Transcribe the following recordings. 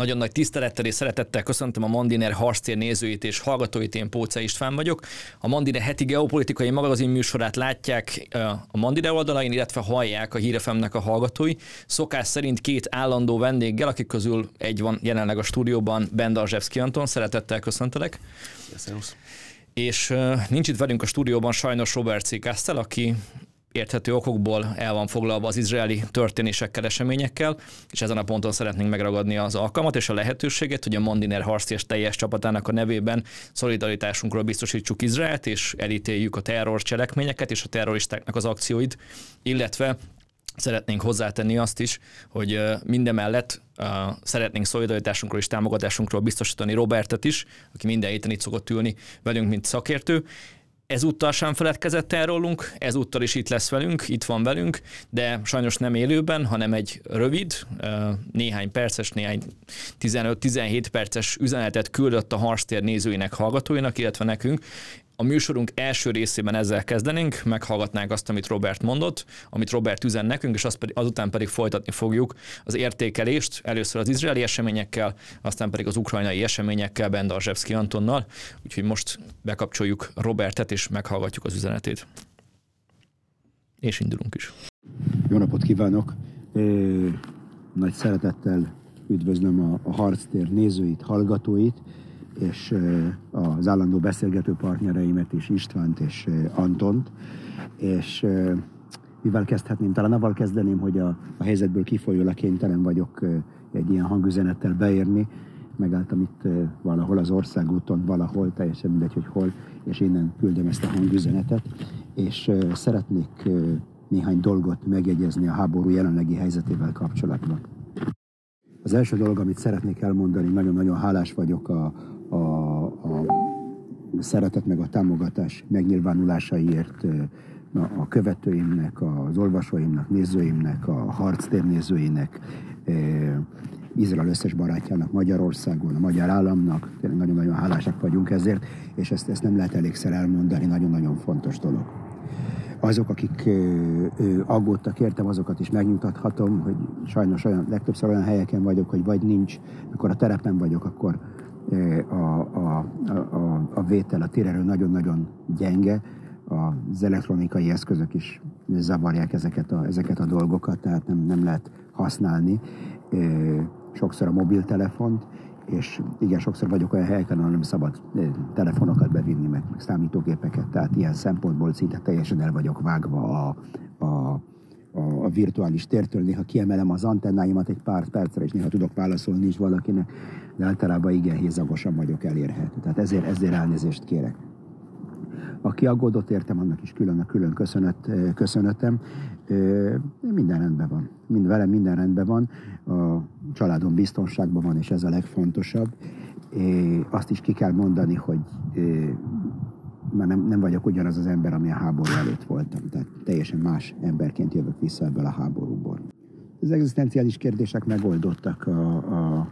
Nagyon nagy tisztelettel és szeretettel köszöntöm a Mandiner harctér nézőit és hallgatóit, én Póca István vagyok. A Mandiner heti geopolitikai magazin műsorát látják a Mandiner oldalain, illetve hallják a Hírefemnek a hallgatói. Szokás szerint két állandó vendéggel, akik közül egy van jelenleg a stúdióban, Ben Darzsevszki Anton, szeretettel köszöntelek. Szerusz. És nincs itt velünk a stúdióban sajnos Robert C. Kastel, aki érthető okokból el van foglalva az izraeli történésekkel, eseményekkel, és ezen a ponton szeretnénk megragadni az alkalmat és a lehetőséget, hogy a Mondiner harci és teljes csapatának a nevében szolidaritásunkról biztosítsuk Izraelt, és elítéljük a terror cselekményeket és a terroristáknak az akcióit, illetve Szeretnénk hozzátenni azt is, hogy mindemellett szeretnénk szolidaritásunkról és támogatásunkról biztosítani Robertet is, aki minden héten itt szokott ülni velünk, mint szakértő, Ezúttal sem feledkezett el rólunk, ezúttal is itt lesz velünk, itt van velünk, de sajnos nem élőben, hanem egy rövid, néhány perces, néhány 15-17 perces üzenetet küldött a Harstér nézőinek, hallgatóinak, illetve nekünk, a műsorunk első részében ezzel kezdenénk, meghallgatnánk azt, amit Robert mondott, amit Robert üzen nekünk, és azt pedig, azután pedig folytatni fogjuk az értékelést, először az izraeli eseményekkel, aztán pedig az ukrajnai eseményekkel, Bendarzsevszki Antonnal. Úgyhogy most bekapcsoljuk Robertet, és meghallgatjuk az üzenetét. És indulunk is. Jó napot kívánok! Nagy szeretettel üdvözlöm a, a harctér nézőit, hallgatóit és az állandó beszélgető partnereimet is, Istvánt és Antont, és mivel kezdhetném? Talán avval kezdeném, hogy a, a helyzetből kifolyólag kénytelen vagyok egy ilyen hangüzenettel beérni. Megálltam itt valahol az országúton, valahol, teljesen mindegy, hogy hol, és innen küldöm ezt a hangüzenetet, és szeretnék néhány dolgot megjegyezni a háború jelenlegi helyzetével kapcsolatban. Az első dolog, amit szeretnék elmondani, nagyon-nagyon hálás vagyok a, a, a szeretet meg a támogatás megnyilvánulásaiért a követőimnek, az olvasóimnak, nézőimnek, a harctér nézőinek, Izrael összes barátjának Magyarországon, a magyar államnak. Tényleg nagyon-nagyon hálásak vagyunk ezért, és ezt, ezt nem lehet elégszer elmondani, nagyon-nagyon fontos dolog. Azok, akik aggódtak értem, azokat is megnyugtathatom, hogy sajnos olyan, legtöbbször olyan helyeken vagyok, hogy vagy nincs, mikor a terepen vagyok, akkor a, a, a, a vétel a térerő nagyon-nagyon gyenge, az elektronikai eszközök is zavarják ezeket a, ezeket a dolgokat, tehát nem, nem lehet használni. Sokszor a mobiltelefont, és igen, sokszor vagyok olyan helyeken, ahol nem szabad telefonokat bevinni, meg, meg számítógépeket, tehát ilyen szempontból szinte teljesen el vagyok vágva a, a, a, a virtuális tértől, néha kiemelem az antennáimat egy pár percre, és néha tudok válaszolni is valakinek, de általában igen hézagosan vagyok elérhető. Tehát ezért, ezért elnézést kérek. Aki aggódott értem, annak is külön a külön köszönet, köszönetem. Minden rendben van. Mind, velem minden rendben van. A családom biztonságban van, és ez a legfontosabb. Azt is ki kell mondani, hogy már nem, nem vagyok ugyanaz az ember, ami a háború előtt voltam. Tehát teljesen más emberként jövök vissza ebből a háborúból. Az egzisztenciális kérdések megoldottak. A, a,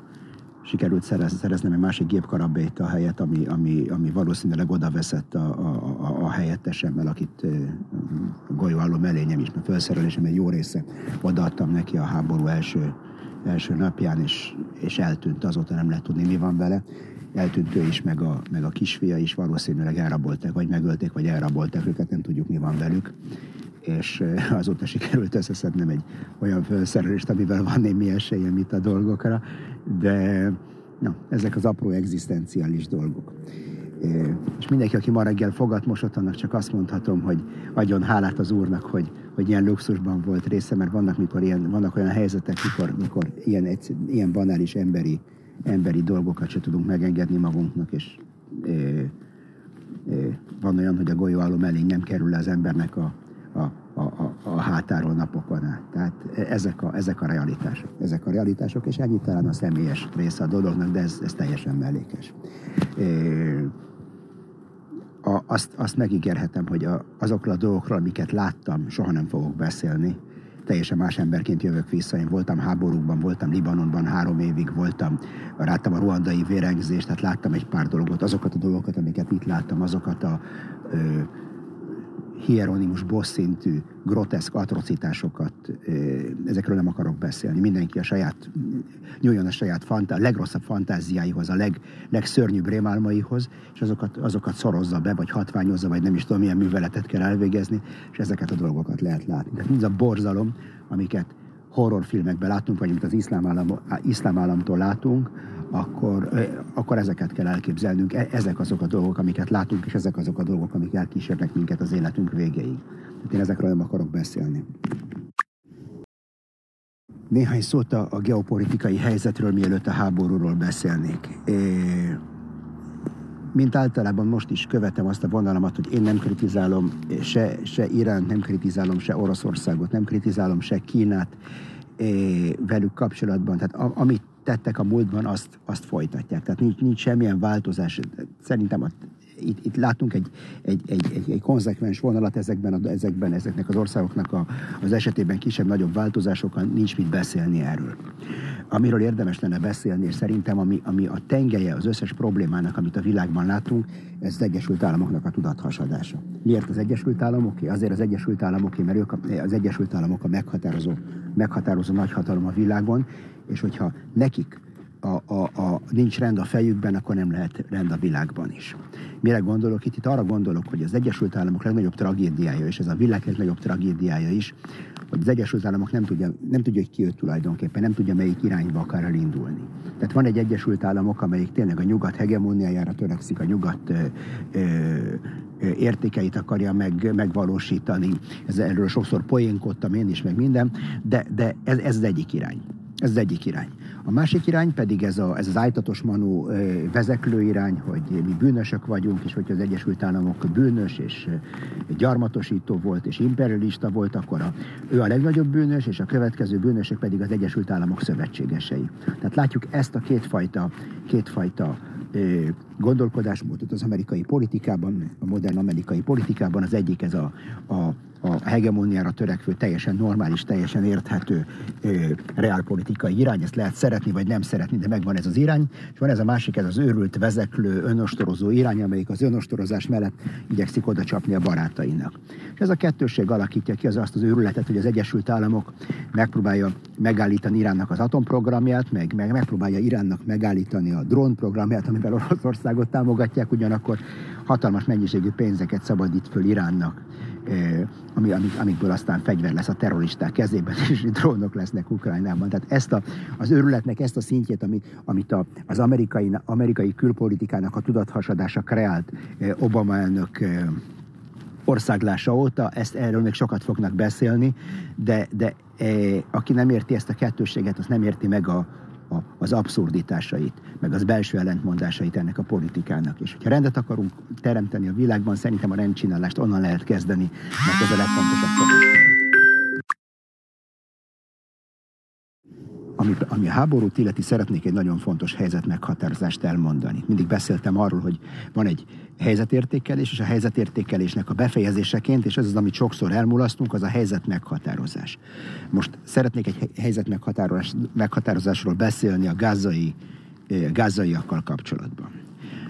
sikerült szerez, szereznem egy másik gépkarabét a helyet, ami, ami, ami valószínűleg oda veszett a, a, a, a helyettesemmel, akit a golyóálló melényem is, mert felszerelésem egy jó része odaadtam neki a háború első, első napján, és, és eltűnt, azóta nem lehet tudni, mi van vele eltűnt ő is, meg a, meg a kisfia is valószínűleg elrabolták, vagy megölték, vagy elrabolták őket, nem tudjuk, mi van velük. És azóta sikerült összeszednem egy olyan felszerelést, amivel van némi esélyem itt a dolgokra, de na, ezek az apró egzisztenciális dolgok. És mindenki, aki ma reggel fogat mosott, annak csak azt mondhatom, hogy adjon hálát az Úrnak, hogy, hogy ilyen luxusban volt része, mert vannak, mikor ilyen, vannak olyan helyzetek, mikor, mikor ilyen, ilyen banális emberi emberi dolgokat se tudunk megengedni magunknak, és van olyan, hogy a golyóálló mellény nem kerül az embernek a, a, a, a, a hátáról napokon át. Tehát ezek a, ezek a realitások. Ezek a realitások, és ennyi talán a személyes része a dolognak, de ez, ez teljesen mellékes. A, azt, azt megígérhetem, hogy a, azokról a dolgokról, amiket láttam, soha nem fogok beszélni, teljesen más emberként jövök vissza. Én voltam háborúkban, voltam Libanonban három évig, voltam, láttam a ruandai vérengzést, tehát láttam egy pár dolgot, azokat a dolgokat, amiket itt láttam, azokat a ö, hieronimus boss szintű, groteszk atrocitásokat, ezekről nem akarok beszélni. Mindenki a saját, nyúljon a saját fantá, legrosszabb fantáziáihoz, a leg, legszörnyűbb rémálmaihoz, és azokat, azokat szorozza be, vagy hatványozza, vagy nem is tudom, milyen műveletet kell elvégezni, és ezeket a dolgokat lehet látni. Tehát mindaz a borzalom, amiket horrorfilmekben látunk, vagy amit az iszlám, állam, iszlám államtól látunk, akkor, akkor ezeket kell elképzelnünk. E, ezek azok a dolgok, amiket látunk, és ezek azok a dolgok, amik elkísérnek minket az életünk végéig. Tehát én ezekről nem akarok beszélni. Néhány szót a, a geopolitikai helyzetről, mielőtt a háborúról beszélnék. É, mint általában most is követem azt a vonalamat, hogy én nem kritizálom se, se Irán, nem kritizálom se Oroszországot, nem kritizálom se Kínát é, velük kapcsolatban. Tehát a, amit tettek a múltban, azt, azt folytatják. Tehát nincs, nincs semmilyen változás. Szerintem a, itt, itt látunk egy, egy, egy, egy, egy konzekvens vonalat ezekben, a, ezekben ezeknek az országoknak a, az esetében kisebb-nagyobb változásokkal nincs mit beszélni erről. Amiről érdemes lenne beszélni, és szerintem ami, ami a tengelye az összes problémának, amit a világban látunk, ez az Egyesült Államoknak a tudathasadása. Miért az Egyesült Államoké? Azért az Egyesült Államoké, mert ők az Egyesült Államok a meghatározó, meghatározó nagyhatalom a világon, és hogyha nekik a, a, a, nincs rend a fejükben, akkor nem lehet rend a világban is. Mire gondolok itt? Itt arra gondolok, hogy az Egyesült Államok legnagyobb tragédiája, és ez a világ legnagyobb tragédiája is, hogy az Egyesült Államok nem tudja, nem tudja, hogy ki őt tulajdonképpen, nem tudja, melyik irányba akar elindulni. Tehát van egy Egyesült Államok, amelyik tényleg a nyugat hegemóniájára törekszik, a nyugat ö, ö, értékeit akarja meg, megvalósítani. Ez, erről sokszor poénkodtam én is, meg minden, de, de ez, ez az egyik irány. Ez az egyik irány. A másik irány pedig ez, a, ez az ájtatos manú vezeklő irány, hogy mi bűnösök vagyunk, és hogyha az Egyesült Államok bűnös és gyarmatosító volt és imperialista volt, akkor a, ő a legnagyobb bűnös, és a következő bűnösök pedig az Egyesült Államok szövetségesei. Tehát látjuk ezt a kétfajta, kétfajta gondolkodásmódot az amerikai politikában, a modern amerikai politikában. Az egyik ez a, a a hegemóniára törekvő, teljesen normális, teljesen érthető ö, reálpolitikai irány. Ezt lehet szeretni, vagy nem szeretni, de megvan ez az irány. És van ez a másik, ez az őrült, vezeklő, önostorozó irány, amelyik az önostorozás mellett igyekszik oda csapni a barátainak. És ez a kettősség alakítja ki az azt az őrületet, hogy az Egyesült Államok megpróbálja megállítani Iránnak az atomprogramját, meg, meg megpróbálja Iránnak megállítani a drónprogramját, amivel Oroszországot támogatják, ugyanakkor hatalmas mennyiségű pénzeket szabadít föl Iránnak ami, amik, amikből aztán fegyver lesz a terroristák kezében, és drónok lesznek Ukrajnában. Tehát ezt a, az őrületnek ezt a szintjét, ami, amit a, az amerikai, amerikai külpolitikának a tudathasadása kreált Obama elnök országlása óta, ezt erről még sokat fognak beszélni, de, de aki nem érti ezt a kettőséget, az nem érti meg a, a, az abszurditásait, meg az belső ellentmondásait ennek a politikának. És hogyha rendet akarunk teremteni a világban, szerintem a rendcsinálást onnan lehet kezdeni, mert ez a legfontosabb kérdés. Ami, ami háborút illeti, szeretnék egy nagyon fontos helyzet meghatározást elmondani. Mindig beszéltem arról, hogy van egy helyzetértékelés, és a helyzetértékelésnek a befejezéseként, és ez az, amit sokszor elmulasztunk, az a helyzet meghatározás. Most szeretnék egy helyzet meghatározás, meghatározásról beszélni a gázai, eh, gázaiakkal kapcsolatban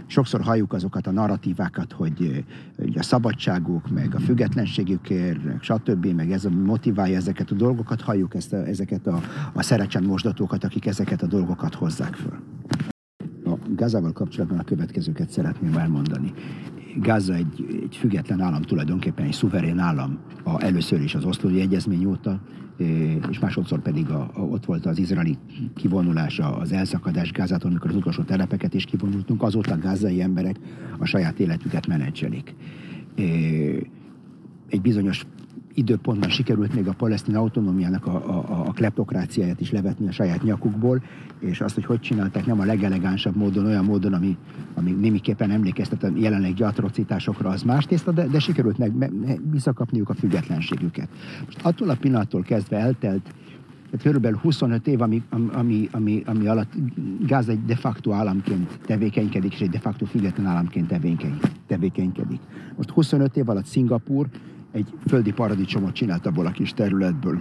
sokszor halljuk azokat a narratívákat, hogy, hogy a szabadságuk, meg a függetlenségükért, stb., meg ez motiválja ezeket a dolgokat, halljuk ezt a, ezeket a, a szerecsen mosdatókat, akik ezeket a dolgokat hozzák föl. A Gázával kapcsolatban a következőket szeretném elmondani. Gáza egy, egy független állam, tulajdonképpen egy szuverén állam, a, először is az oszlói egyezmény óta, és másodszor pedig a, a, ott volt az izraeli kivonulása, az elszakadás Gázától, amikor az utolsó telepeket is kivonultunk, azóta a gázai emberek a saját életüket menedzselik. Egy bizonyos időpontban sikerült még a palesztin autonómiának a, a, a kleptokráciáját is levetni a saját nyakukból, és azt, hogy hogy csinálták, nem a legelegánsabb módon, olyan módon, ami, ami némiképpen emlékeztet a jelenlegi atrocitásokra, az más tészta, de, de sikerült meg, meg visszakapniuk a függetlenségüket. Most attól a pillanattól kezdve eltelt tehát körülbelül 25 év, ami, ami, ami, ami alatt Gáz egy de facto államként tevékenykedik, és egy de facto független államként tevékenykedik. Most 25 év alatt Szingapur egy földi paradicsomot csinált abból a kis területből.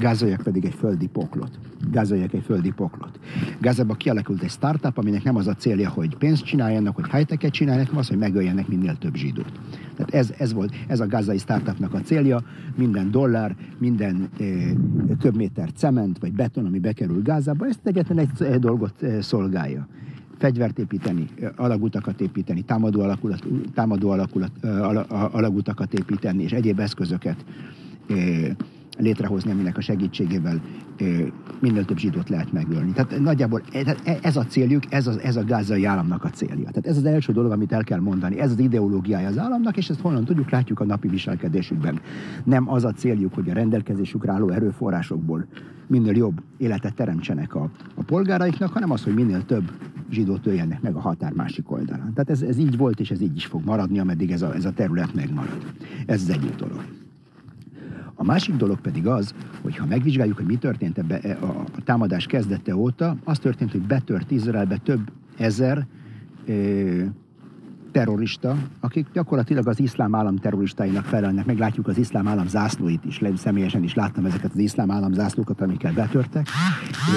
Gázaiak pedig egy földi poklot. Gázaiak egy földi poklot. Gázában kialakult egy startup, aminek nem az a célja, hogy pénzt csináljanak, hogy high csináljanak, hanem az, hogy megöljenek minél több zsidót. Tehát ez, ez volt, ez a gázai startupnak a célja. Minden dollár, minden e, köbméter cement vagy beton, ami bekerül Gázába, ezt egyetlen egy dolgot e, szolgálja fegyvert építeni, alagutakat építeni, támadó, alakulat, támadó alakulat, alagutakat építeni, és egyéb eszközöket létrehozni, aminek a segítségével minél több zsidót lehet megölni. Tehát nagyjából e, e, ez a céljuk, ez, az, ez a gázai államnak a célja. Tehát ez az első dolog, amit el kell mondani. Ez az ideológiája az államnak, és ezt honnan tudjuk, látjuk a napi viselkedésükben. Nem az a céljuk, hogy a rendelkezésükre álló erőforrásokból minél jobb életet teremtsenek a, a polgáraiknak, hanem az, hogy minél több zsidót öljenek meg a határ másik oldalán. Tehát ez, ez így volt, és ez így is fog maradni, ameddig ez a, ez a terület megmarad. Ez az egyik dolog. A másik dolog pedig az, hogy ha megvizsgáljuk, hogy mi történt ebbe e, a, támadás kezdete óta, az történt, hogy betört Izraelbe több ezer e, terrorista, akik gyakorlatilag az iszlám állam terroristáinak felelnek. Meglátjuk az iszlám állam zászlóit is, személyesen is láttam ezeket az iszlám állam zászlókat, amikkel betörtek,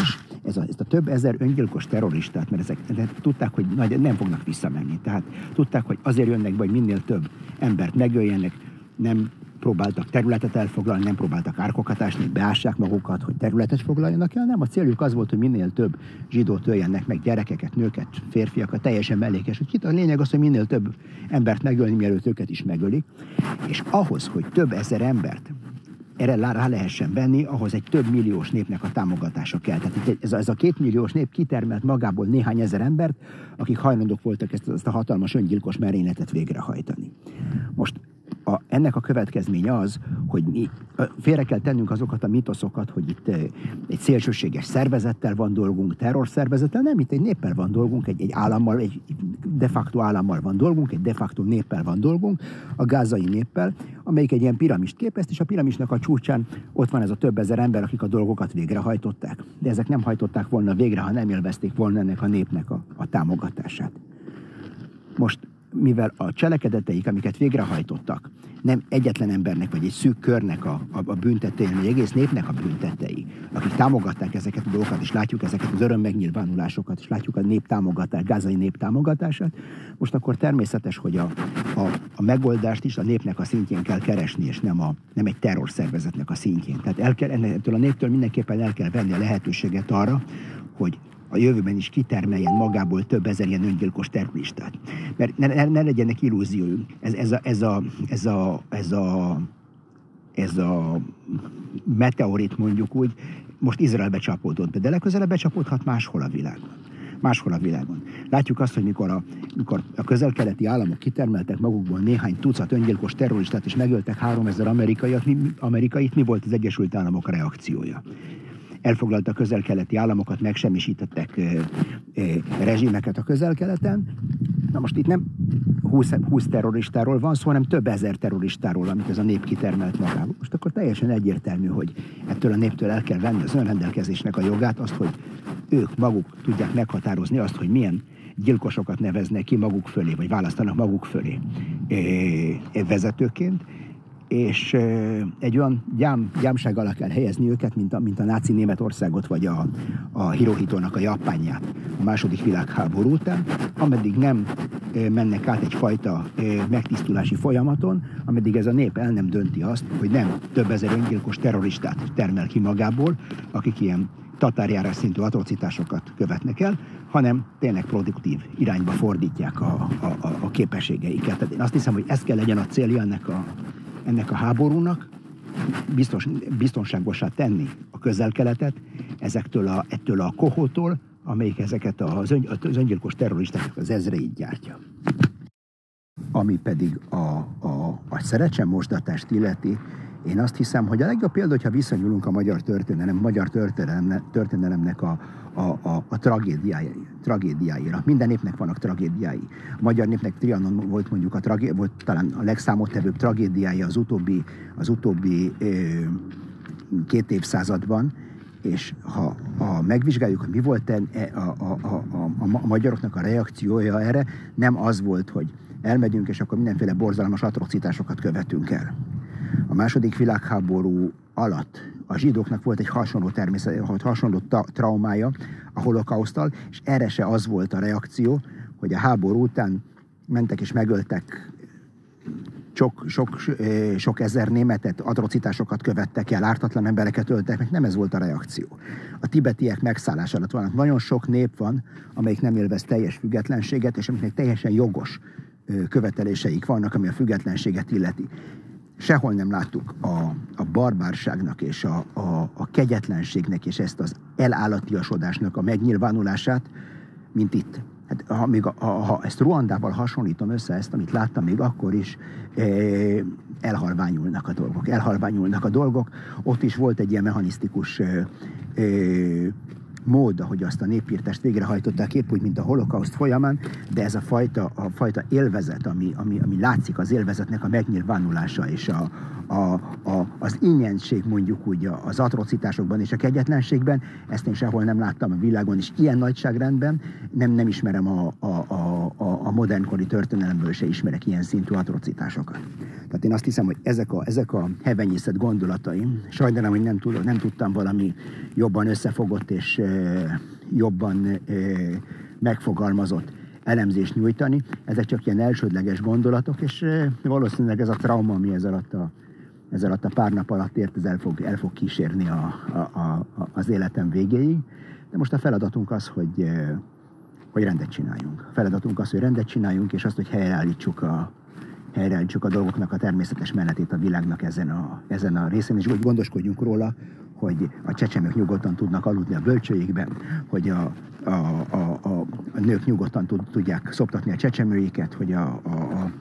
és ez a, ez a több ezer öngyilkos terroristát, mert ezek, tudták, hogy nagy, nem fognak visszamenni. Tehát tudták, hogy azért jönnek be, hogy minél több embert megöljenek, nem próbáltak területet elfoglalni, nem próbáltak árkokat ásni, beássák magukat, hogy területet foglaljanak el, nem. A céljuk az volt, hogy minél több zsidót öljenek meg, gyerekeket, nőket, férfiakat, teljesen mellékes. Hogy a lényeg az, hogy minél több embert megölni, mielőtt őket is megölik. És ahhoz, hogy több ezer embert erre rá lehessen venni, ahhoz egy több milliós népnek a támogatása kell. Tehát itt ez a, ez a két milliós nép kitermelt magából néhány ezer embert, akik hajlandók voltak ezt, ezt a hatalmas öngyilkos merényletet végrehajtani. Most a, ennek a következménye az, hogy mi félre kell tennünk azokat a mitoszokat, hogy itt egy szélsőséges szervezettel van dolgunk, terrorszervezettel, nem, itt egy néppel van dolgunk, egy, egy állammal, egy de facto állammal van dolgunk, egy de facto néppel van dolgunk, a gázai néppel, amelyik egy ilyen piramist képest, és a piramisnak a csúcsán ott van ez a több ezer ember, akik a dolgokat végrehajtották. De ezek nem hajtották volna végre, ha nem élvezték volna ennek a népnek a, a támogatását. Most mivel a cselekedeteik, amiket végrehajtottak, nem egyetlen embernek, vagy egy szűk körnek a, a, a büntetei, hanem egy egész népnek a büntetei, akik támogatták ezeket a dolgokat, és látjuk ezeket az öröm megnyilvánulásokat, és látjuk a nép támogatását, gázai nép most akkor természetes, hogy a, a, a megoldást is a népnek a szintjén kell keresni, és nem, a, nem egy terrorszervezetnek a szintjén. Tehát el kell, ennektől a néptől mindenképpen el kell venni a lehetőséget arra, hogy a jövőben is kitermeljen magából több ezer ilyen öngyilkos terroristát. Mert ne, ne, ne legyenek illúzióink. Ez, ez, a, ez, a, ez, a, ez, a, ez a meteorit mondjuk úgy, most Izraelbe csapódott be, de legközelebb becsapódhat máshol a világon máshol a világon. Látjuk azt, hogy mikor a, mikor a közel-keleti államok kitermeltek magukból néhány tucat öngyilkos terroristát, és megöltek 3000 amerikaiat, mi, amerikait, mi volt az Egyesült Államok reakciója? Elfoglalta a közel-keleti államokat, megsemmisítettek rezsimeket a közel-keleten. Na most itt nem 20, 20 terroristáról van szó, hanem több ezer terroristáról, amit ez a nép kitermelt magából. Most akkor teljesen egyértelmű, hogy ettől a néptől el kell venni az önrendelkezésnek a jogát, azt, hogy ők maguk tudják meghatározni azt, hogy milyen gyilkosokat neveznek ki maguk fölé, vagy választanak maguk fölé vezetőként, és egy olyan gyám, gyámság alá kell helyezni őket, mint a, mint a náci Németországot, vagy a, a Hirohitónak a Japánját a második világháború után, ameddig nem mennek át egyfajta megtisztulási folyamaton, ameddig ez a nép el nem dönti azt, hogy nem több ezer öngyilkos terroristát termel ki magából, akik ilyen tatárjárás szintű atrocitásokat követnek el, hanem tényleg produktív irányba fordítják a, a, a, képességeiket. Tehát én azt hiszem, hogy ez kell legyen a célja ennek a, ennek a háborúnak biztos, biztonságosá tenni a közel-keletet ezektől a, ettől a kohótól, amelyik ezeket az, ön, az öngyilkos terroristáknak az ezreit gyártja. Ami pedig a, a, a szerecsen mosdatást illeti, én azt hiszem, hogy a legjobb példa, hogyha viszonyulunk a magyar történelem, magyar történelem, történelemnek a, a, a, a tragédiái, tragédiáira. Minden népnek vannak tragédiái. A magyar népnek Trianon volt mondjuk a tragé, volt talán a legszámottevőbb tragédiája az utóbbi, az utóbbi ö, két évszázadban, és ha, ha megvizsgáljuk, hogy mi volt a, a, a, a, a magyaroknak a reakciója erre, nem az volt, hogy elmegyünk, és akkor mindenféle borzalmas atrocitásokat követünk el A második világháború alatt a zsidóknak volt egy hasonló természet, hasonló ta, traumája a holokausztal, és erre se az volt a reakció, hogy a háború után mentek és megöltek sok, sok, sok ezer németet, atrocitásokat követtek el, ártatlan embereket öltek meg, nem ez volt a reakció. A tibetiek megszállás alatt vannak. Nagyon sok nép van, amelyik nem élvez teljes függetlenséget, és amiknek teljesen jogos követeléseik vannak, ami a függetlenséget illeti. Sehol nem láttuk a, a barbárságnak és a, a, a kegyetlenségnek és ezt az elállatiasodásnak a megnyilvánulását, mint itt. Hát, ha, még a, ha ezt Ruandával hasonlítom össze, ezt, amit láttam még akkor is, eh, elhalványulnak a dolgok. Elhalványulnak a dolgok. Ott is volt egy ilyen mechanisztikus eh, eh, mód, ahogy azt a népírtást végrehajtották, épp úgy, mint a holokauszt folyamán, de ez a fajta, a fajta élvezet, ami, ami, ami látszik az élvezetnek a megnyilvánulása és a, a, a, az ingyenség mondjuk úgy az atrocitásokban és a kegyetlenségben, ezt én sehol nem láttam a világon, és ilyen nagyságrendben nem, nem ismerem a, a, a, a, modernkori történelemből se ismerek ilyen szintű atrocitásokat. Tehát én azt hiszem, hogy ezek a, ezek a hevenyészet gondolataim, sajnálom, hogy nem, tud, nem tudtam valami jobban összefogott és jobban megfogalmazott elemzést nyújtani. Ezek csak ilyen elsődleges gondolatok, és valószínűleg ez a trauma, ami ez alatt a ez alatt a pár nap alatt ért, ez el fog, el fog kísérni a, a, a, az életem végéig. De most a feladatunk az, hogy, hogy rendet csináljunk. A feladatunk az, hogy rendet csináljunk, és azt, hogy helyreállítsuk a, helyreállítsuk a dolgoknak a természetes menetét a világnak ezen a, ezen a részén, és hogy gondoskodjunk róla, hogy a csecsemők nyugodtan tudnak aludni a bölcsőikben, hogy a, a, a, a, a nők nyugodtan tud, tudják szoptatni a csecsemőiket, hogy a, a, a,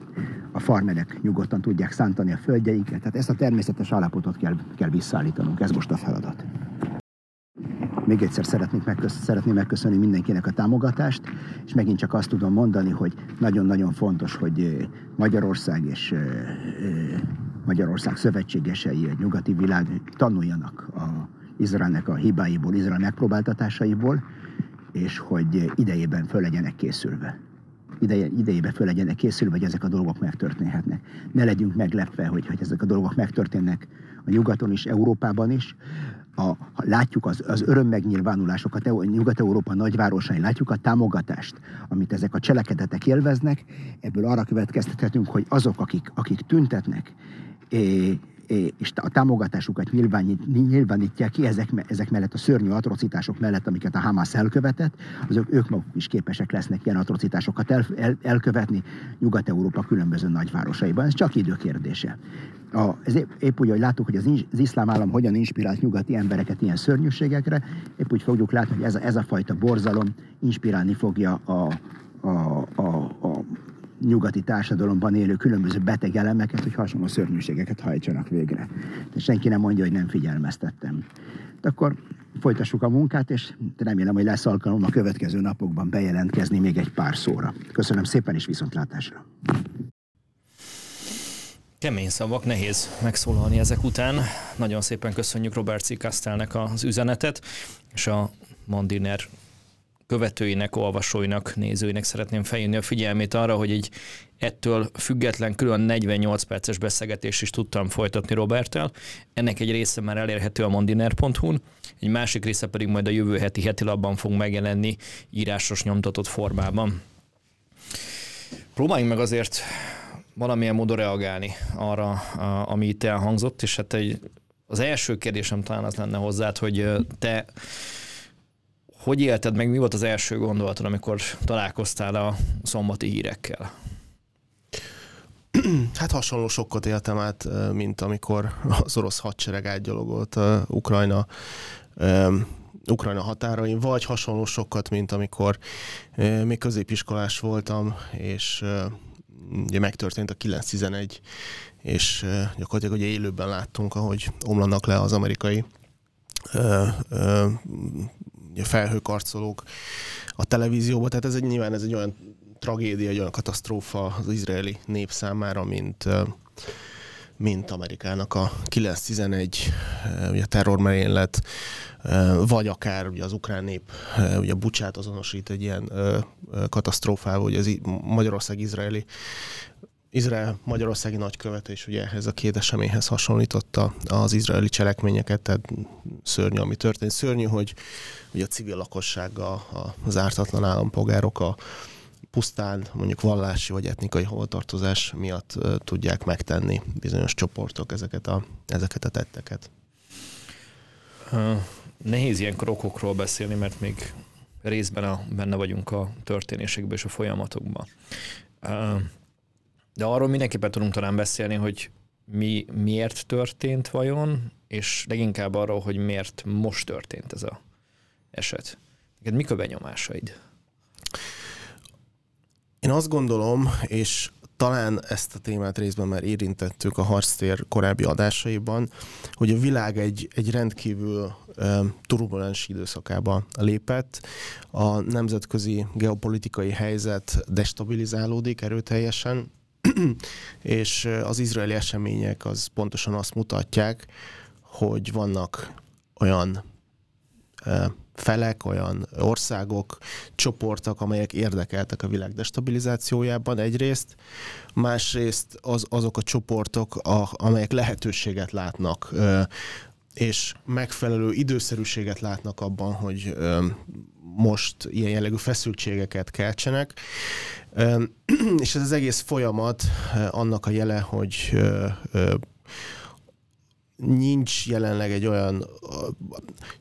a farmerek nyugodtan tudják szántani a földjeiket. Tehát ezt a természetes állapotot kell, kell visszaállítanunk, ez most a feladat. Még egyszer szeretnék megkösz, szeretném megköszönni mindenkinek a támogatást, és megint csak azt tudom mondani, hogy nagyon-nagyon fontos, hogy Magyarország és Magyarország szövetségesei, a nyugati világ tanuljanak a Izraelnek a hibáiból, Izrael megpróbáltatásaiból, és hogy idejében föl legyenek készülve. Ideje, idejében föl legyenek készülve, hogy ezek a dolgok megtörténhetnek. Ne legyünk meglepve, hogy, hogy ezek a dolgok megtörténnek a nyugaton is, Európában is, a, látjuk az, az örömmegnyilvánulásokat Nyugat-Európa nagyvárosai, látjuk a támogatást, amit ezek a cselekedetek élveznek, ebből arra következtethetünk, hogy azok, akik, akik tüntetnek, és a támogatásukat nyilvánít, nyilvánítják ki ezek, ezek mellett a szörnyű atrocitások mellett, amiket a Hamas elkövetett, azok ők maguk is képesek lesznek ilyen atrocitásokat el, el, elkövetni Nyugat-Európa különböző nagyvárosaiban. Ez csak idő kérdése. A, ez épp, épp úgy, hogy láttuk, hogy az, az iszlám állam hogyan inspirált nyugati embereket ilyen szörnyűségekre, épp úgy fogjuk látni, hogy ez a, ez a fajta borzalom inspirálni fogja a, a, a, a nyugati társadalomban élő különböző beteg elemeket, hogy hasonló szörnyűségeket hajtsanak végre. De senki nem mondja, hogy nem figyelmeztettem. De akkor folytassuk a munkát, és remélem, hogy lesz alkalom a következő napokban bejelentkezni még egy pár szóra. Köszönöm szépen, és viszontlátásra! Kemény szavak, nehéz megszólalni ezek után. Nagyon szépen köszönjük Robert C. Kastelnek az üzenetet, és a Mandiner követőinek, olvasóinak, nézőinek szeretném felhívni a figyelmét arra, hogy egy ettől független külön 48 perces beszélgetés is tudtam folytatni Roberttel. Ennek egy része már elérhető a mondiner.hu-n, egy másik része pedig majd a jövő heti heti labban fog megjelenni írásos nyomtatott formában. Próbáljunk meg azért valamilyen módon reagálni arra, ami itt elhangzott, és hát egy, az első kérdésem talán az lenne hozzád, hogy te hogy élted meg, mi volt az első gondolatod, amikor találkoztál a szombati hírekkel? Hát hasonló sokkot éltem át, mint amikor az orosz hadsereg átgyalogolt Ukrajna Ukrajna határain, vagy hasonló sokat, mint amikor még középiskolás voltam, és ugye megtörtént a 911, és gyakorlatilag ugye élőben láttunk, ahogy omlanak le az amerikai felhőkarcolók a televízióban, tehát ez egy, nyilván ez egy olyan tragédia, egy olyan katasztrófa az izraeli nép számára, mint mint Amerikának a 911 ugye terrormerénylet, vagy akár ugye az ukrán nép ugye Bucsát azonosít egy ilyen katasztrófával, hogy az Magyarország-izraeli Izrael magyarországi nagykövete is ugye ehhez a két eseményhez hasonlította az izraeli cselekményeket, tehát szörnyű, ami történt. Szörnyű, hogy ugye a civil lakossága, az ártatlan állampolgárok a pusztán mondjuk vallási vagy etnikai hovatartozás miatt tudják megtenni bizonyos csoportok ezeket a, ezeket a tetteket. Nehéz ilyenkor okokról beszélni, mert még részben a, benne vagyunk a történésekben és a folyamatokban. De arról mindenképpen tudunk talán beszélni, hogy mi miért történt vajon, és leginkább arról, hogy miért most történt ez a eset. Neked mik a benyomásaid? Én azt gondolom, és talán ezt a témát részben már érintettük a harctér korábbi adásaiban, hogy a világ egy, egy rendkívül turbulens időszakába lépett. A nemzetközi geopolitikai helyzet destabilizálódik erőteljesen, és az izraeli események az pontosan azt mutatják, hogy vannak olyan felek, olyan országok, csoportok, amelyek érdekeltek a világ destabilizációjában egyrészt, másrészt az, azok a csoportok, a, amelyek lehetőséget látnak és megfelelő időszerűséget látnak abban, hogy most ilyen jellegű feszültségeket keltsenek. És ez az egész folyamat annak a jele, hogy nincs jelenleg egy olyan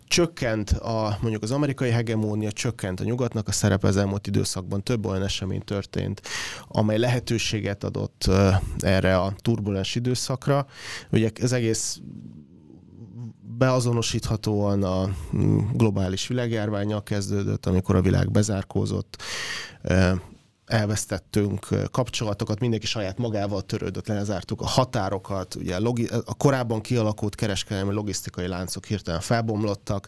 csökkent a, mondjuk az amerikai hegemónia, csökkent a nyugatnak a szerepe az elmúlt időszakban, több olyan esemény történt, amely lehetőséget adott erre a turbulens időszakra. Ugye az egész beazonosíthatóan a mm, globális világjárványjal kezdődött, amikor a világ bezárkózott, elvesztettünk kapcsolatokat, mindenki saját magával törődött, lezártuk a határokat, ugye a, korábban kialakult kereskedelmi logisztikai láncok hirtelen felbomlottak,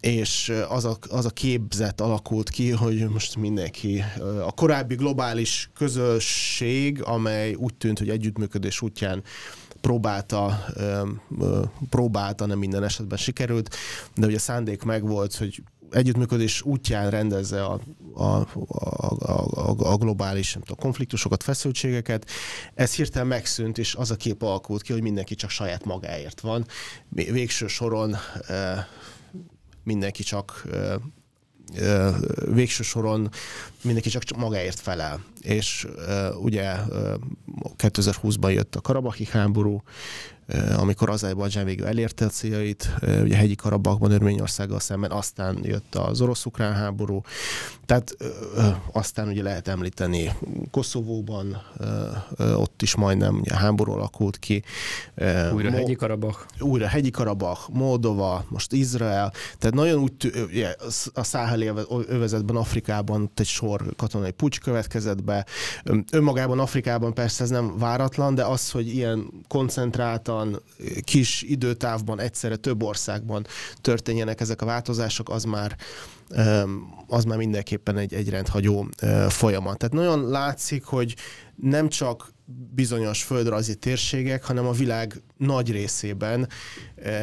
és az a, az a képzet alakult ki, hogy most mindenki, a korábbi globális közösség, amely úgy tűnt, hogy együttműködés útján próbálta, próbálta, nem minden esetben sikerült, de ugye a szándék megvolt, hogy együttműködés útján rendezze a, a, a, a, a globális nem tudom, konfliktusokat, feszültségeket. Ez hirtelen megszűnt, és az a kép alakult ki, hogy mindenki csak saját magáért van. Végső soron mindenki csak végső soron mindenki csak magáért felel. És ugye 2020-ban jött a Karabahi háború, amikor Azerbajdzsán végül elérte a céljait, ugye hegyi Karabakban Örményországgal szemben, aztán jött az orosz-ukrán háború, tehát aztán ugye lehet említeni Koszovóban, ott is majdnem ugye háború alakult ki. Újra hegyi Karabak. Újra hegyi Karabak, Moldova, most Izrael, tehát nagyon úgy, ugye, a száheli övezetben, Afrikában egy sor katonai pucs következett be. Önmagában Afrikában persze ez nem váratlan, de az, hogy ilyen koncentráltan gyorsan, kis időtávban, egyszerre több országban történjenek ezek a változások, az már az már mindenképpen egy, egy rendhagyó folyamat. Tehát nagyon látszik, hogy nem csak bizonyos földrajzi térségek, hanem a világ nagy részében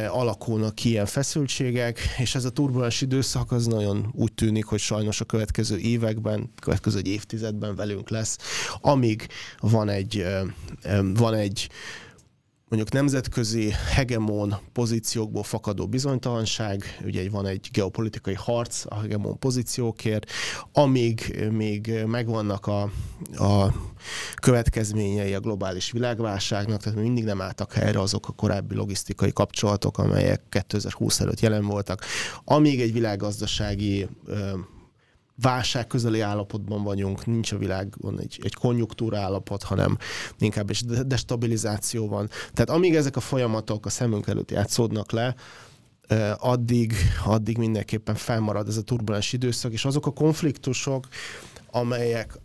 alakulnak ki ilyen feszültségek, és ez a turbulens időszak az nagyon úgy tűnik, hogy sajnos a következő években, következő évtizedben velünk lesz, amíg van egy, van egy mondjuk nemzetközi hegemon pozíciókból fakadó bizonytalanság, ugye van egy geopolitikai harc a hegemon pozíciókért, amíg még megvannak a, a következményei a globális világválságnak, tehát mindig nem álltak helyre azok a korábbi logisztikai kapcsolatok, amelyek 2020 előtt jelen voltak. Amíg egy világgazdasági válság közeli állapotban vagyunk, nincs a világon egy, egy konjunktúra állapot, hanem inkább egy destabilizáció van. Tehát amíg ezek a folyamatok a szemünk előtt játszódnak le, addig, addig mindenképpen felmarad ez a turbulens időszak, és azok a konfliktusok, amelyek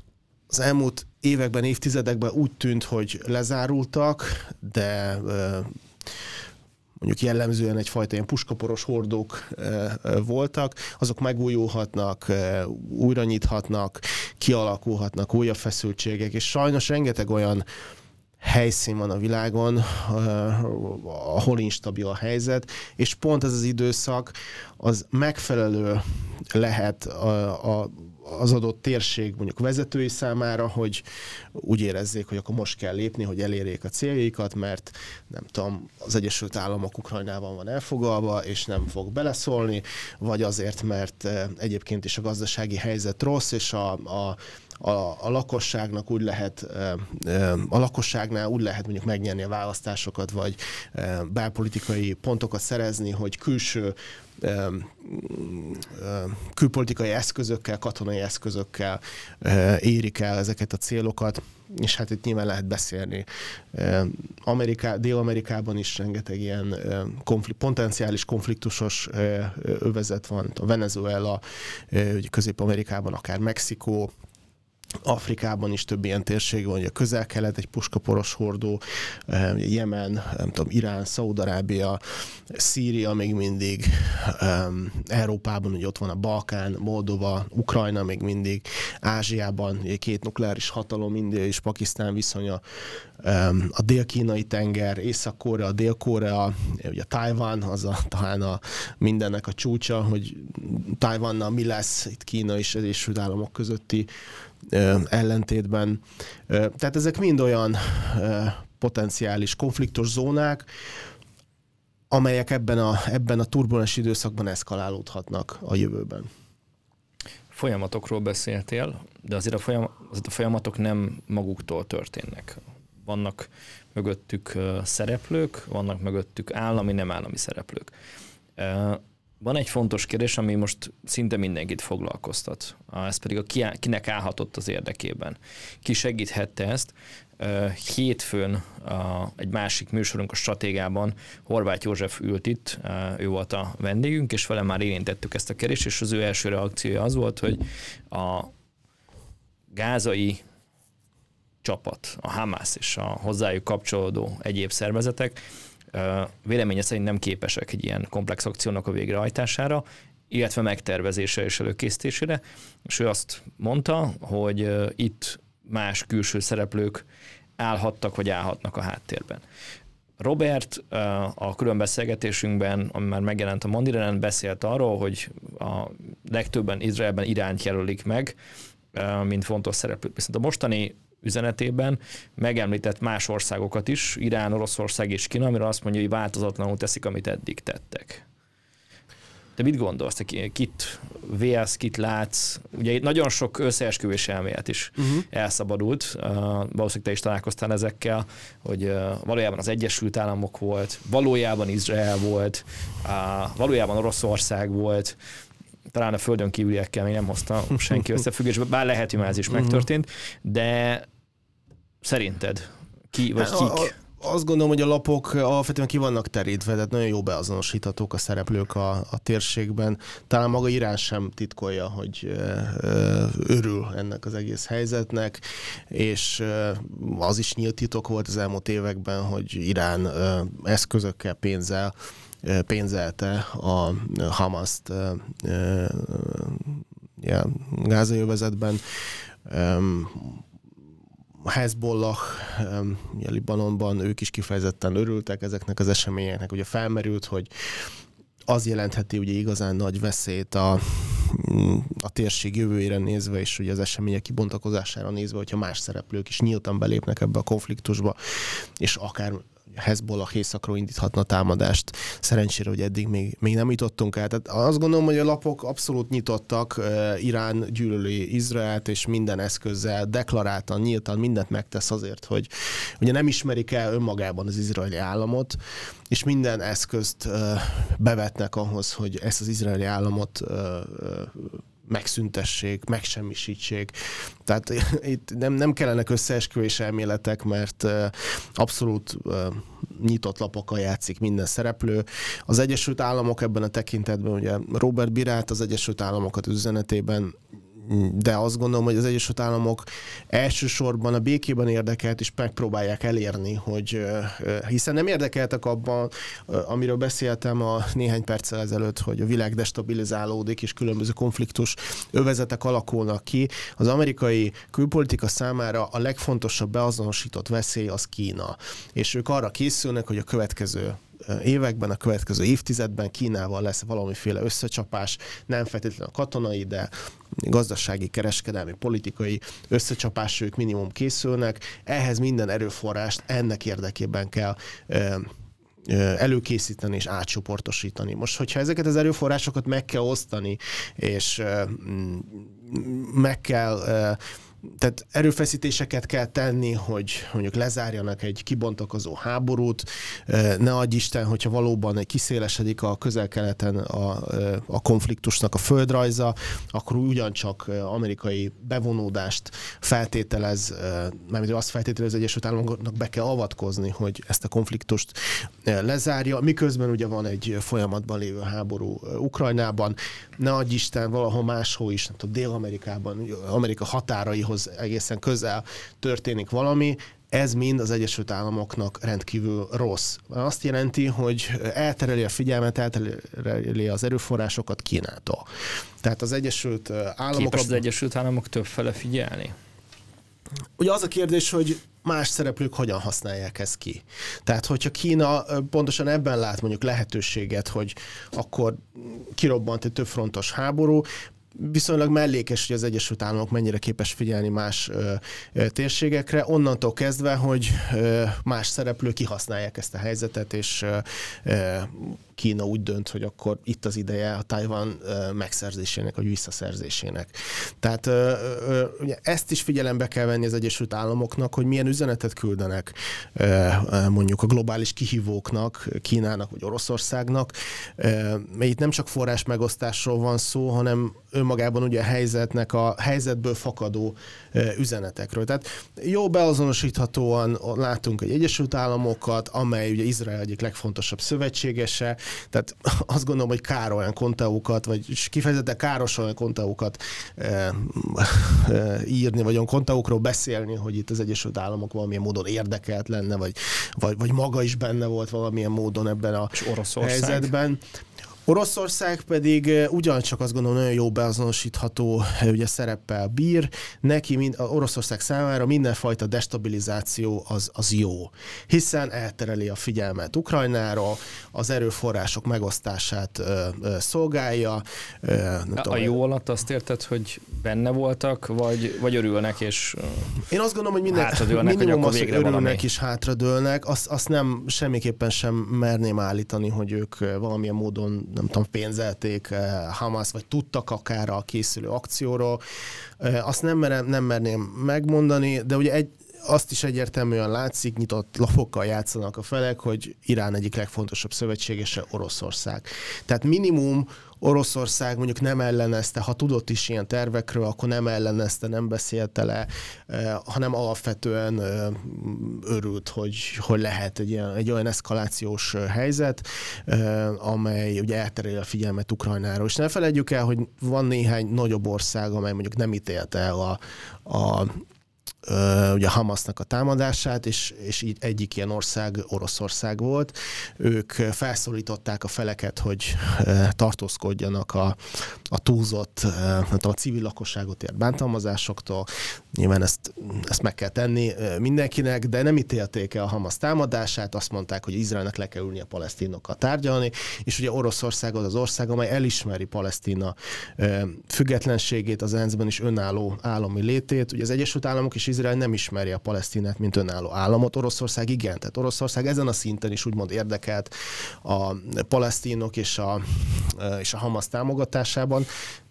az elmúlt években, évtizedekben úgy tűnt, hogy lezárultak, de mondjuk jellemzően egyfajta ilyen puskaporos hordók voltak, azok megújulhatnak, újra nyithatnak, kialakulhatnak újabb feszültségek, és sajnos rengeteg olyan helyszín van a világon, ahol instabil a helyzet, és pont ez az időszak az megfelelő lehet a, a az adott térség mondjuk vezetői számára, hogy úgy érezzék, hogy akkor most kell lépni, hogy elérjék a céljaikat, mert nem tudom, az Egyesült Államok Ukrajnában van elfogalva, és nem fog beleszólni, vagy azért, mert egyébként is a gazdasági helyzet rossz, és a, a a, a lakosságnak úgy lehet, a lakosságnál úgy lehet mondjuk megnyerni a választásokat, vagy belpolitikai pontokat szerezni, hogy külső külpolitikai eszközökkel, katonai eszközökkel érik el ezeket a célokat, és hát itt nyilván lehet beszélni. Ameriká, Dél-Amerikában is rengeteg ilyen konflikt, potenciális konfliktusos övezet van. A Venezuela, Közép-Amerikában akár Mexikó, Afrikában is több ilyen térség van, a közel-kelet, egy puskaporos hordó, eh, Jemen, nem tudom, Irán, Szaudarábia, Szíria még mindig, Európában ugye ott van a Balkán, Moldova, Ukrajna még mindig, Ázsiában két nukleáris hatalom, India és Pakisztán viszonya, a dél-kínai tenger, Észak-Korea, Dél-Korea, ugye Tajvan, az a, talán a mindennek a csúcsa, hogy Tajvannal mi lesz itt Kína és az Egyesült Államok közötti ellentétben. Tehát ezek mind olyan potenciális konfliktus zónák, amelyek ebben a, ebben a turbulens időszakban eszkalálódhatnak a jövőben. Folyamatokról beszéltél, de azért a, folyam, azért a folyamatok nem maguktól történnek. Vannak mögöttük szereplők, vannak mögöttük állami, nem állami szereplők. Van egy fontos kérdés, ami most szinte mindenkit foglalkoztat. Ez pedig a ki, kinek állhatott az érdekében. Ki segíthette ezt? Hétfőn egy másik műsorunk a stratégában Horváth József ült itt, ő volt a vendégünk, és vele már érintettük ezt a kérdést, és az ő első reakciója az volt, hogy a gázai csapat, a Hamász és a hozzájuk kapcsolódó egyéb szervezetek véleménye szerint nem képesek egy ilyen komplex akciónak a végrehajtására, illetve megtervezése és előkészítésére, és ő azt mondta, hogy itt más külső szereplők állhattak vagy állhatnak a háttérben. Robert a külön beszélgetésünkben, ami már megjelent a Mondirenen, beszélt arról, hogy a legtöbben Izraelben irányt jelölik meg, mint fontos szereplők. Viszont a mostani üzenetében megemlített más országokat is, Irán, Oroszország és Kína, amire azt mondja, hogy változatlanul teszik, amit eddig tettek. Te mit gondolsz? Te kit vélsz, kit látsz? Ugye itt nagyon sok összeesküvés elmélet is uh-huh. elszabadult. Uh, valószínűleg te is találkoztál ezekkel, hogy uh, valójában az Egyesült Államok volt, valójában Izrael volt, uh, valójában Oroszország volt, talán a földön kívüliekkel még nem hozta senki összefüggésbe, bár lehet, hogy már ez is megtörtént, de szerinted ki vagy kik? azt gondolom, hogy a lapok alapvetően ki vannak terítve, tehát nagyon jó beazonosíthatók a szereplők a, a térségben. Talán maga Irán sem titkolja, hogy örül ennek az egész helyzetnek, és az is nyílt titok volt az elmúlt években, hogy Irán eszközökkel, pénzzel pénzelte a Hamaszt ja, gázai Hezbollah a Libanonban ők is kifejezetten örültek ezeknek az eseményeknek. Ugye felmerült, hogy az jelentheti ugye igazán nagy veszélyt a, a térség jövőjére nézve, és ugye az események kibontakozására nézve, hogyha más szereplők is nyíltan belépnek ebbe a konfliktusba, és akár Hezbollah északról indíthatna támadást. Szerencsére, hogy eddig még, még nem jutottunk el. Tehát azt gondolom, hogy a lapok abszolút nyitottak, Irán gyűlöli Izraelt, és minden eszközzel deklaráltan, nyíltan mindent megtesz azért, hogy ugye nem ismerik el önmagában az izraeli államot, és minden eszközt bevetnek ahhoz, hogy ezt az izraeli államot megszüntessék, megsemmisítsék. Tehát itt nem, nem kellenek összeesküvés elméletek, mert abszolút nyitott lapokkal játszik minden szereplő. Az Egyesült Államok ebben a tekintetben, ugye Robert Birát az Egyesült Államokat üzenetében de azt gondolom, hogy az Egyesült Államok elsősorban a békében érdekelt, és megpróbálják elérni, hogy hiszen nem érdekeltek abban, amiről beszéltem a néhány perccel ezelőtt, hogy a világ destabilizálódik, és különböző konfliktus övezetek alakulnak ki. Az amerikai külpolitika számára a legfontosabb beazonosított veszély az Kína. És ők arra készülnek, hogy a következő években, a következő évtizedben Kínával lesz valamiféle összecsapás, nem feltétlenül a katonai, de gazdasági, kereskedelmi, politikai összecsapásra ők minimum készülnek. Ehhez minden erőforrást ennek érdekében kell előkészíteni és átcsoportosítani. Most, hogyha ezeket az erőforrásokat meg kell osztani, és meg kell tehát erőfeszítéseket kell tenni, hogy mondjuk lezárjanak egy kibontakozó háborút, ne adj Isten, hogyha valóban egy kiszélesedik a közel-keleten a, a konfliktusnak a földrajza, akkor ugyancsak amerikai bevonódást feltételez, mert azt feltételez, hogy Egyesült Államoknak be kell avatkozni, hogy ezt a konfliktust lezárja, miközben ugye van egy folyamatban lévő háború Ukrajnában, ne adj Isten, valahol máshol is, nem tudom, Dél-Amerikában, Amerika határai Ukrajnához egészen közel történik valami, ez mind az Egyesült Államoknak rendkívül rossz. Azt jelenti, hogy eltereli a figyelmet, eltereli az erőforrásokat Kínától. Tehát az Egyesült Államok... Képes az Egyesült Államok többfele figyelni? Ugye az a kérdés, hogy más szereplők hogyan használják ezt ki. Tehát, hogyha Kína pontosan ebben lát mondjuk lehetőséget, hogy akkor kirobbant egy többfrontos háború, viszonylag mellékes, hogy az Egyesült Államok mennyire képes figyelni más ö, ö, térségekre, onnantól kezdve, hogy ö, más szereplők kihasználják ezt a helyzetet, és ö, Kína úgy dönt, hogy akkor itt az ideje a Tajvan megszerzésének, vagy visszaszerzésének. Tehát ugye ezt is figyelembe kell venni az Egyesült Államoknak, hogy milyen üzenetet küldenek mondjuk a globális kihívóknak, Kínának vagy Oroszországnak. Mert itt nem csak forrás megosztásról van szó, hanem önmagában ugye a helyzetnek a helyzetből fakadó üzenetekről. Tehát jó beazonosíthatóan látunk egy Egyesült Államokat, amely ugye Izrael egyik legfontosabb szövetségese, tehát azt gondolom, hogy kár olyan konteókat, vagy kifejezetten káros olyan konteókat e, e, írni, vagy olyan konteókról beszélni, hogy itt az Egyesült Államok valamilyen módon érdekelt lenne, vagy, vagy, vagy maga is benne volt valamilyen módon ebben a helyzetben. Oroszország pedig ugyancsak azt gondolom nagyon jó beazonosítható ugye szereppel bír. Neki mind, Oroszország számára mindenfajta destabilizáció az, az jó, hiszen eltereli a figyelmet Ukrajnára, az erőforrások megosztását ö, ö, szolgálja. Ö, a, tudom, a jó alatt azt érted, hogy benne voltak, vagy, vagy örülnek, és Én azt gondolom, hogy minden, minimum az, hogy örülnek valami. és hátradőlnek, azt, azt nem semmiképpen sem merném állítani, hogy ők valamilyen módon nem tudom, pénzelték eh, Hamas, vagy tudtak akár a készülő akcióról. Eh, azt nem, merem, nem merném megmondani, de ugye egy, azt is egyértelműen látszik, nyitott lapokkal játszanak a felek, hogy Irán egyik legfontosabb szövetségese Oroszország. Tehát minimum Oroszország mondjuk nem ellenezte, ha tudott is ilyen tervekről, akkor nem ellenezte, nem beszélte le, eh, hanem alapvetően eh, örült, hogy, hogy lehet egy, ilyen, egy olyan eszkalációs eh, helyzet, amely ugye eltereli a figyelmet Ukrajnáról. És ne felejtjük el, hogy van néhány nagyobb ország, amely mondjuk nem ítélte el a, a ugye a Hamasnak a támadását, és, és egyik ilyen ország Oroszország volt. Ők felszólították a feleket, hogy tartózkodjanak a, a túlzott, nem tudom, a civil lakosságot ért bántalmazásoktól. Nyilván ezt, ezt meg kell tenni mindenkinek, de nem ítélték el a Hamas támadását, azt mondták, hogy Izraelnek le kell ülni a palesztinokkal tárgyalni, és ugye Oroszország az az ország, amely elismeri Palesztina függetlenségét, az ENSZ-ben is önálló állami létét. Ugye az Egyesült Államok és Izrael nem ismeri a Palesztinát, mint önálló államot, Oroszország igen. Tehát Oroszország ezen a szinten is úgymond érdekelt a palesztinok és a, és a Hamas támogatásában,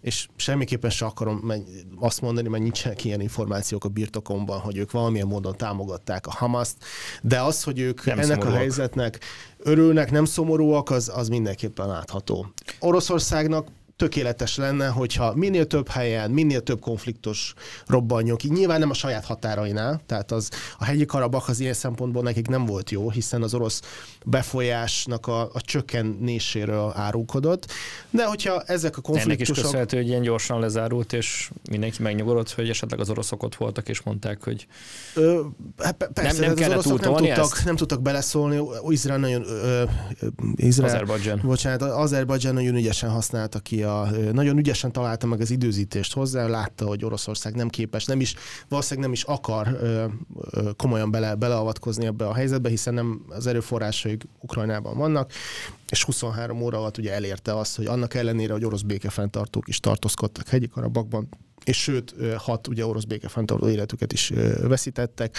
és semmiképpen se akarom azt mondani, mert nincsenek ilyen információk a birtokomban, hogy ők valamilyen módon támogatták a Hamaszt, de az, hogy ők nem ennek szomorúak. a helyzetnek örülnek, nem szomorúak, az, az mindenképpen látható. Oroszországnak tökéletes lenne, hogyha minél több helyen, minél több konfliktus robbanjon ki. Nyilván nem a saját határainál, tehát az, a hegyi Karabak az ilyen szempontból nekik nem volt jó, hiszen az orosz befolyásnak a, a csökkenéséről árulkodott, de hogyha ezek a konfliktusok... Ennek is köszönhető, hogy ilyen gyorsan lezárult, és mindenki megnyugodott, hogy esetleg az oroszok ott voltak, és mondták, hogy ö, hát persze, nem, nem kellett az nem tudtak, nem tudtak beleszólni. Izrael nagyon... Ö, Izrael, Azerbajdzsán. Bocsánat, Azerbajdzsán nagyon ügyesen használta ki a... Nagyon ügyesen találta meg az időzítést hozzá, látta, hogy Oroszország nem képes, nem is, valószínűleg nem is akar komolyan bele, beleavatkozni ebbe a helyzetbe, hiszen nem az erőforrásaik Ukrajnában vannak, és 23 óra alatt ugye elérte azt, hogy annak ellenére, hogy orosz békefenntartók is tartózkodtak hegyi Karabakban, és sőt, hat ugye orosz békefenntartó életüket is veszítettek,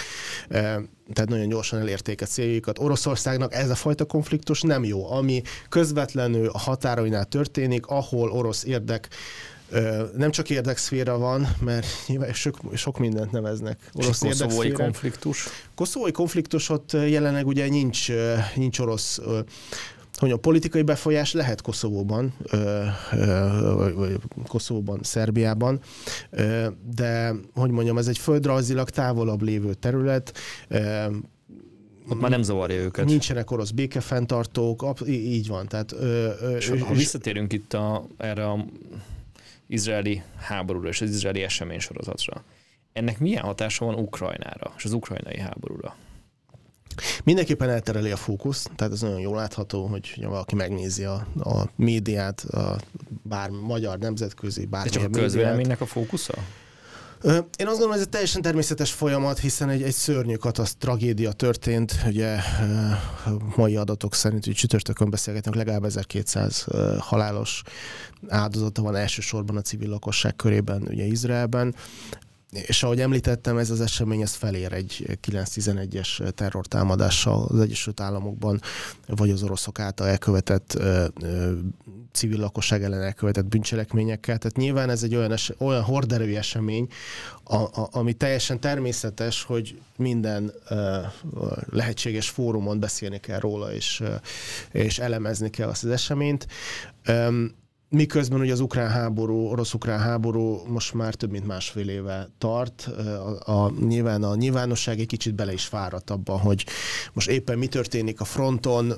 tehát nagyon gyorsan elérték a céljukat. Oroszországnak ez a fajta konfliktus nem jó, ami közvetlenül a határainál történik, ahol orosz érdek nem csak érdekszféra van, mert sok, sok mindent neveznek. Orosz koszovói konfliktus? Koszovói konfliktus ott jelenleg ugye nincs, nincs orosz hogy a politikai befolyás lehet Koszovóban, vagy Koszovóban, Szerbiában, de hogy mondjam, ez egy földrajzilag távolabb lévő terület, ott már nem zavarja őket. Nincsenek orosz békefenntartók, így van. Tehát, és ha, ha visszatérünk itt a, erre a izraeli háborúra és az izraeli eseménysorozatra, ennek milyen hatása van Ukrajnára és az ukrajnai háborúra? Mindenképpen eltereli a fókusz, tehát ez nagyon jól látható, hogy valaki megnézi a, a médiát, a bár magyar, nemzetközi, bármilyen De csak a közvéleménynek a fókusza? Én azt gondolom, hogy ez egy teljesen természetes folyamat, hiszen egy, egy szörnyű katasz tragédia történt. Ugye mai adatok szerint, hogy csütörtökön beszélgetünk, legalább 1200 halálos áldozata van elsősorban a civil lakosság körében, ugye Izraelben és ahogy említettem, ez az esemény ez felér egy 9-11-es terrortámadással az Egyesült Államokban, vagy az oroszok által elkövetett civil lakosság ellen elkövetett bűncselekményekkel. Tehát nyilván ez egy olyan, es- olyan horderői esemény, a, a, ami teljesen természetes, hogy minden ö, lehetséges fórumon beszélni kell róla, és, ö, és elemezni kell azt az eseményt. Ö, Miközben ugye az ukrán háború, orosz-ukrán háború most már több mint másfél éve tart. A, a, nyilván a nyilvánosság egy kicsit bele is fáradt abban, hogy most éppen mi történik a fronton,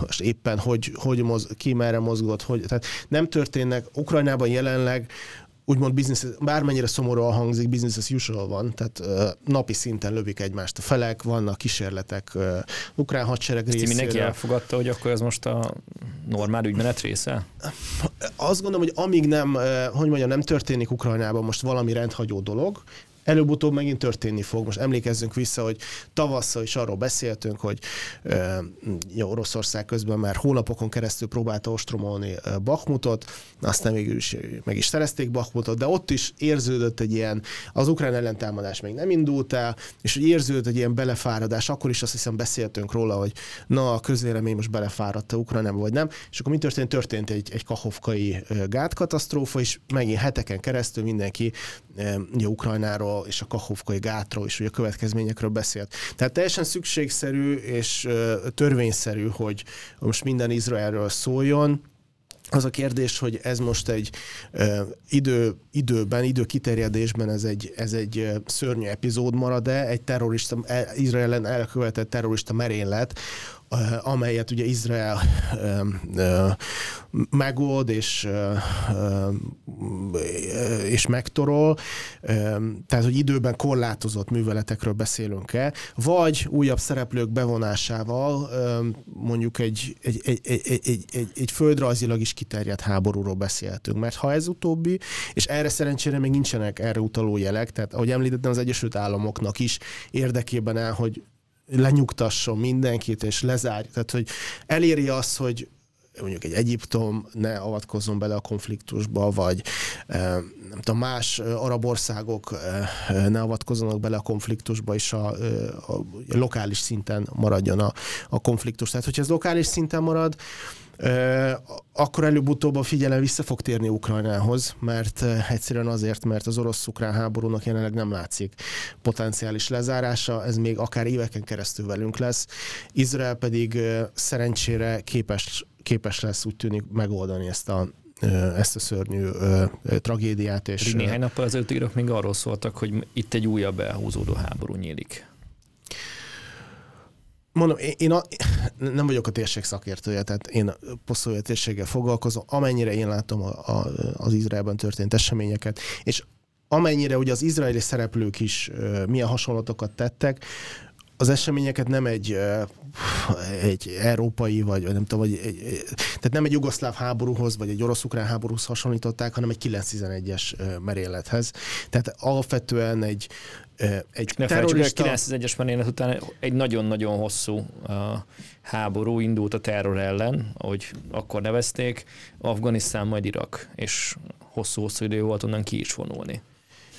most éppen hogy, hogy moz, ki merre mozgott, hogy, tehát nem történnek. Ukrajnában jelenleg úgymond business, bármennyire szomorúan hangzik, business as usual van, tehát uh, napi szinten lövik egymást a felek, vannak kísérletek uh, ukrán hadsereg Ezt részéről. mindenki elfogadta, hogy akkor ez most a normál ügymenet része? Azt gondolom, hogy amíg nem, hogy mondjam, nem történik Ukrajnában most valami rendhagyó dolog, előbb-utóbb megint történni fog. Most emlékezzünk vissza, hogy tavasszal is arról beszéltünk, hogy jó, Oroszország közben már hónapokon keresztül próbálta ostromolni Bakmutot, aztán végül is meg is szerezték Bakmutot, de ott is érződött egy ilyen, az ukrán ellentámadás még nem indult el, és érződött egy ilyen belefáradás, akkor is azt hiszem beszéltünk róla, hogy na, a közvélemény most belefáradta Ukrajnába, vagy nem, és akkor mi történt? Történt egy, egy kahovkai gátkatasztrófa, és megint heteken keresztül mindenki ugye Ukrajnáról és a Kahovkai gátról és ugye a következményekről beszélt. Tehát teljesen szükségszerű és törvényszerű, hogy most minden Izraelről szóljon, az a kérdés, hogy ez most egy uh, idő, időben, időkiterjedésben ez egy, ez egy szörnyű epizód marad-e, egy terrorista, Izraelen elkövetett terrorista merénylet, amelyet ugye Izrael megold és, és megtorol, tehát hogy időben korlátozott műveletekről beszélünk-e, vagy újabb szereplők bevonásával mondjuk egy, egy, egy, egy, egy, egy, egy földrajzilag is kiterjedt háborúról beszéltünk. Mert ha ez utóbbi, és erre szerencsére még nincsenek erre utaló jelek, tehát ahogy említettem, az Egyesült Államoknak is érdekében el, hogy lenyugtasson mindenkit, és lezárja. Tehát, hogy eléri azt, hogy mondjuk egy Egyiptom ne avatkozzon bele a konfliktusba, vagy nem tudom, más arab országok ne avatkozzanak bele a konfliktusba, és a, a, a lokális szinten maradjon a, a konfliktus. Tehát, hogyha ez lokális szinten marad, akkor előbb-utóbb a figyelem vissza fog térni Ukrajnához, mert egyszerűen azért, mert az orosz-ukrán háborúnak jelenleg nem látszik potenciális lezárása, ez még akár éveken keresztül velünk lesz. Izrael pedig szerencsére képes, képes lesz úgy tűnik megoldani ezt a ezt a szörnyű tragédiát. És, néhány nappal az írok még arról szóltak, hogy itt egy újabb elhúzódó háború nyílik. Mondom, én, én a, nem vagyok a térség szakértője, tehát én poszolja térséggel foglalkozom, amennyire én látom a, a, az Izraelben történt eseményeket, és amennyire ugye az izraeli szereplők is uh, milyen hasonlatokat tettek, az eseményeket nem egy, egy európai, vagy nem tudom, vagy egy, tehát nem egy jugoszláv háborúhoz, vagy egy orosz-ukrán háborúhoz hasonlították, hanem egy 911-es merénylethez. Tehát alapvetően egy, egy ne terrorista... a 911-es merénylet után? Egy nagyon-nagyon hosszú háború indult a terror ellen, ahogy akkor nevezték, Afganisztán, majd Irak, és hosszú-hosszú idő volt onnan ki is vonulni.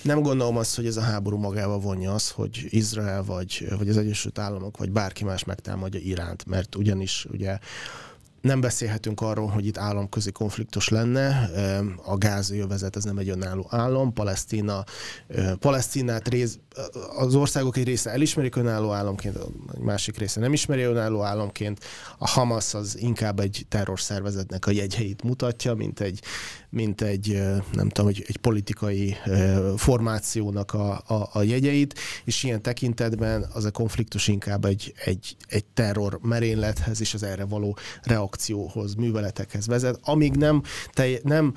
Nem gondolom azt, hogy ez a háború magával vonja az, hogy Izrael vagy, vagy az Egyesült Államok, vagy bárki más megtámadja Iránt, mert ugyanis ugye nem beszélhetünk arról, hogy itt államközi konfliktus lenne. A gázövezet ez nem egy önálló állam. Palesztina, Palesztinát rész, az országok egy része elismerik önálló államként, a másik része nem ismeri önálló államként. A Hamas az inkább egy terrorszervezetnek a jegyheit mutatja, mint egy, mint egy nem tudom, egy, egy politikai formációnak a, a, a jegyeit, és ilyen tekintetben az a konfliktus inkább egy, egy, egy terror merénylethez és az erre való reakcióhoz, műveletekhez vezet, amíg nem, telj, nem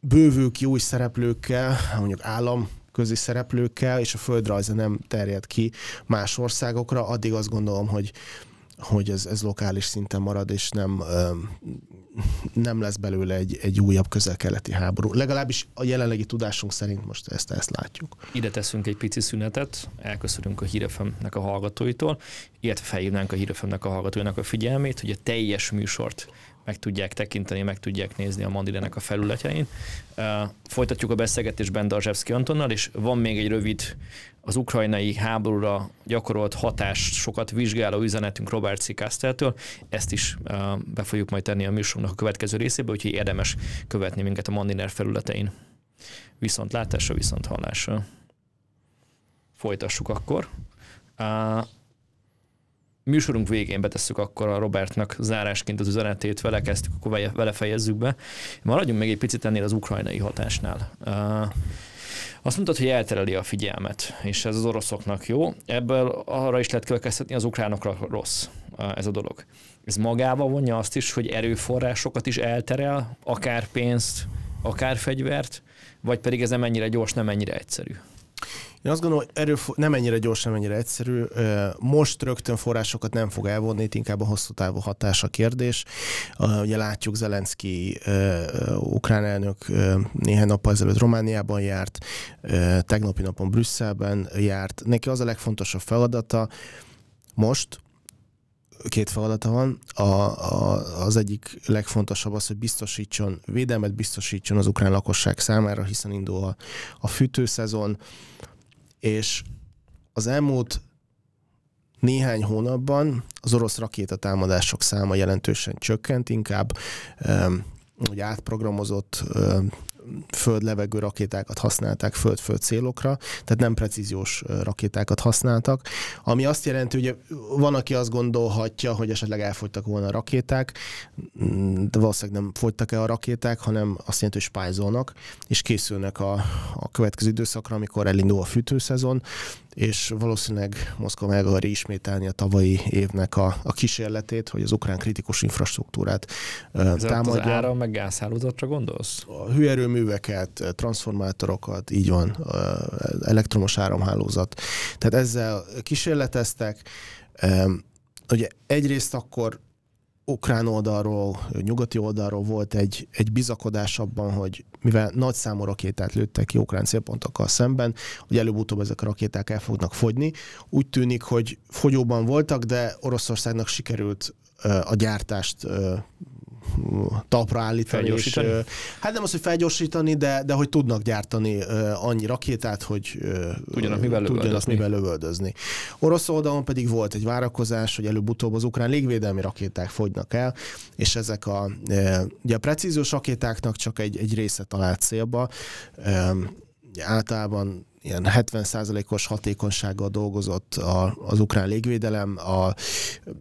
bővül ki új szereplőkkel, mondjuk állam közi szereplőkkel, és a földrajza nem terjed ki más országokra, addig azt gondolom, hogy hogy ez, ez lokális szinten marad, és nem, nem lesz belőle egy, egy újabb közel-keleti háború. Legalábbis a jelenlegi tudásunk szerint most ezt, ezt látjuk. Ide teszünk egy pici szünetet, elköszönünk a Hírefemnek a hallgatóitól, illetve felhívnánk a Hírefemnek a hallgatóinak a figyelmét, hogy a teljes műsort meg tudják tekinteni, meg tudják nézni a Mandirenek a felületein. Folytatjuk a beszélgetést Bendarzsevszki Antonnal, és van még egy rövid az ukrajnai háborúra gyakorolt hatást sokat vizsgáló üzenetünk Robert C. Kasteltől. Ezt is be fogjuk majd tenni a műsorunknak a következő részébe, úgyhogy érdemes követni minket a Mandiner felületein. Viszont látásra, viszont hallásra. Folytassuk akkor. Műsorunk végén betesszük akkor a Robertnak zárásként az üzenetét, vele kezdtük, akkor vele fejezzük be. Maradjunk még egy picit ennél az ukrajnai hatásnál. Azt mondtad, hogy eltereli a figyelmet, és ez az oroszoknak jó. Ebből arra is lehet következtetni, az ukránokra rossz ez a dolog. Ez magába vonja azt is, hogy erőforrásokat is elterel, akár pénzt, akár fegyvert, vagy pedig ez nem ennyire gyors, nem ennyire egyszerű. Én azt gondolom, hogy erő nem ennyire gyors, nem ennyire egyszerű. Most rögtön forrásokat nem fog elvonni, itt inkább a hosszú távú hatás a kérdés. Ugye látjuk, Zelenszky ukrán elnök néhány nappal ezelőtt Romániában járt, tegnapi napon Brüsszelben járt. Neki az a legfontosabb feladata most, két feladata van. A, a, az egyik legfontosabb az, hogy biztosítson, védelmet biztosítson az ukrán lakosság számára, hiszen indul a, a fűtőszezon, és az elmúlt néhány hónapban az orosz rakétatámadások száma jelentősen csökkent, inkább hogy átprogramozott föld-levegő rakétákat használták föld-föld célokra, tehát nem precíziós rakétákat használtak, ami azt jelenti, hogy van, aki azt gondolhatja, hogy esetleg elfogytak volna a rakéták, mm, de valószínűleg nem fogytak el a rakéták, hanem azt jelenti, hogy spájzolnak, és készülnek a, a következő időszakra, amikor elindul a fűtőszezon, és valószínűleg Moszkva meg akarja ismételni a tavalyi évnek a, a kísérletét, hogy az ukrán kritikus infrastruktúrát Ez támadja. Az ára meg gázhálózatra gondolsz? A hőerőműveket, transformátorokat, így van, elektromos áramhálózat. Tehát ezzel kísérleteztek. Ugye egyrészt akkor ukrán oldalról, nyugati oldalról volt egy, egy bizakodás abban, hogy mivel nagy számú rakétát lőttek ki ukrán célpontokkal szemben, hogy előbb-utóbb ezek a rakéták el fognak fogyni. Úgy tűnik, hogy fogyóban voltak, de Oroszországnak sikerült a gyártást talpra állítani. És, hát nem az, hogy felgyorsítani, de, de hogy tudnak gyártani annyi rakétát, hogy tudjanak mivel lövöldözni. mivel lövöldözni. Orosz oldalon pedig volt egy várakozás, hogy előbb-utóbb az ukrán légvédelmi rakéták fogynak el, és ezek a, ugye a precíziós rakétáknak csak egy, egy része talált célba. Általában ilyen 70%-os hatékonysággal dolgozott a, az ukrán légvédelem, a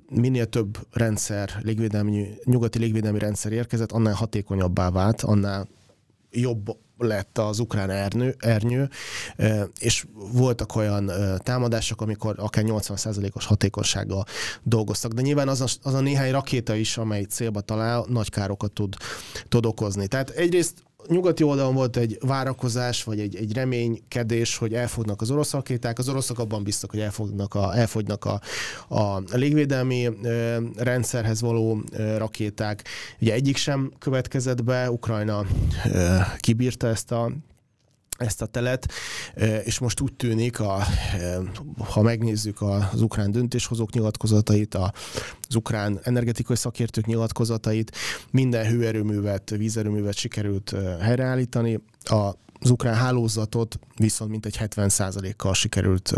minél több rendszer, légvédelmi, nyugati légvédelmi rendszer érkezett, annál hatékonyabbá vált, annál jobb lett az ukrán ernő, ernyő, és voltak olyan támadások, amikor akár 80%-os hatékonysággal dolgoztak. De nyilván az a, az a néhány rakéta is, amely célba talál, nagy károkat tud, tud okozni. Tehát egyrészt nyugati oldalon volt egy várakozás, vagy egy, egy reménykedés, hogy elfognak az orosz rakéták. Az oroszok abban biztos, hogy elfognak a, elfogynak a, a légvédelmi ö, rendszerhez való ö, rakéták. Ugye egyik sem következett be, Ukrajna ö, kibírta ezt a ezt a telet, és most úgy tűnik, a, ha megnézzük az ukrán döntéshozók nyilatkozatait, az ukrán energetikai szakértők nyilatkozatait, minden hőerőművet, vízerőművet sikerült helyreállítani, az ukrán hálózatot viszont mintegy 70%-kal sikerült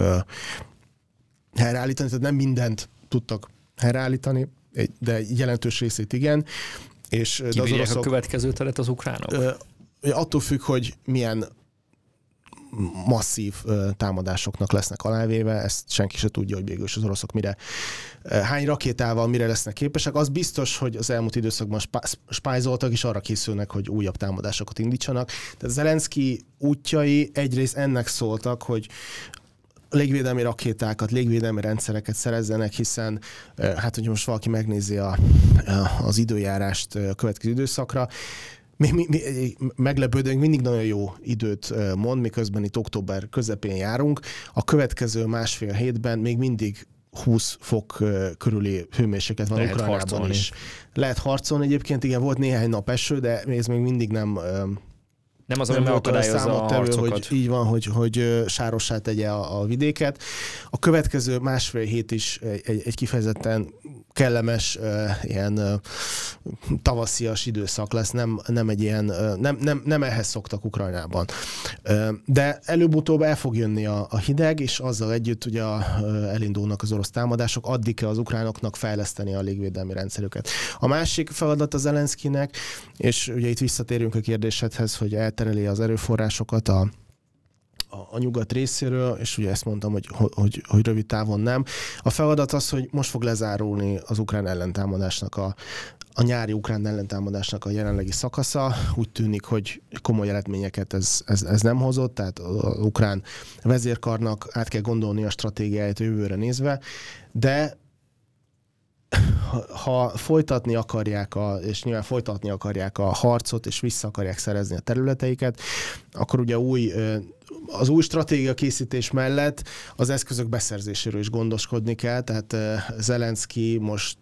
helyreállítani, tehát nem mindent tudtak helyreállítani, de jelentős részét igen. És de az oroszok, a következő telet az ukránok? Attól függ, hogy milyen masszív támadásoknak lesznek alávéve, ezt senki se tudja, hogy végül is az oroszok mire, hány rakétával mire lesznek képesek. Az biztos, hogy az elmúlt időszakban spájzoltak, és arra készülnek, hogy újabb támadásokat indítsanak. Tehát Zelenszky útjai egyrészt ennek szóltak, hogy légvédelmi rakétákat, légvédelmi rendszereket szerezzenek, hiszen hát, hogy most valaki megnézi a, az időjárást a következő időszakra, mi, mi, mi meglepődünk, mindig nagyon jó időt mond, miközben itt október közepén járunk. A következő másfél hétben még mindig 20 fok körüli hőmérséklet van Lehet Ukrajnában harcolni. is. Lehet harcolni egyébként, igen, volt néhány nap eső, de ez még mindig nem nem az, ami megakadályozza a harcokat. Hogy így van, hogy, hogy sárossá tegye a, a vidéket. A következő másfél hét is egy, egy kifejezetten kellemes ilyen tavaszias időszak lesz, nem, nem egy ilyen, nem, nem, nem ehhez szoktak Ukrajnában. De előbb-utóbb el fog jönni a, a hideg, és azzal együtt ugye elindulnak az orosz támadások, addig kell az ukránoknak fejleszteni a légvédelmi rendszerüket. A másik feladat az Zelenszkinek, és ugye itt visszatérünk a kérdésedhez, hogy eltereli az erőforrásokat a a, a nyugat részéről, és ugye ezt mondtam, hogy, hogy, hogy rövid távon nem. A feladat az, hogy most fog lezárulni az ukrán ellentámadásnak a, a nyári ukrán ellentámadásnak a jelenlegi szakasza. Úgy tűnik, hogy komoly eredményeket ez, ez, ez nem hozott, tehát az ukrán vezérkarnak át kell gondolni a stratégiáját jövőre nézve, de ha folytatni akarják, a, és nyilván folytatni akarják a harcot, és vissza akarják szerezni a területeiket, akkor ugye új az új stratégia készítés mellett az eszközök beszerzéséről is gondoskodni kell, tehát Zelenszky most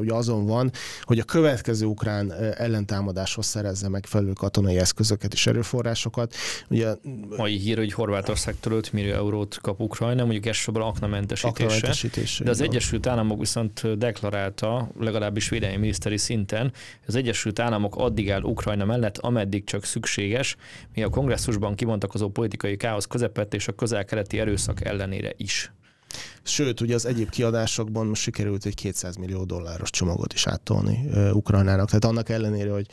ugye azon van, hogy a következő ukrán ellentámadáshoz szerezze meg felül katonai eszközöket és erőforrásokat. Ugye, Mai hír, hogy Horvátország 5 millió eurót kap Ukrajna, mondjuk elsősorban aknamentesítése. aknamentesítése de az Egyesült Államok viszont deklarálta, legalábbis védelmi miniszteri szinten, az Egyesült Államok addig áll Ukrajna mellett, ameddig csak szükséges, mi a kongresszusban kivontakozó politikai káosz közepett és a közel-keleti erőszak ellenére is. Sőt, ugye az egyéb kiadásokban most sikerült egy 200 millió dolláros csomagot is áttolni uh, Ukrajnának. Tehát annak ellenére, hogy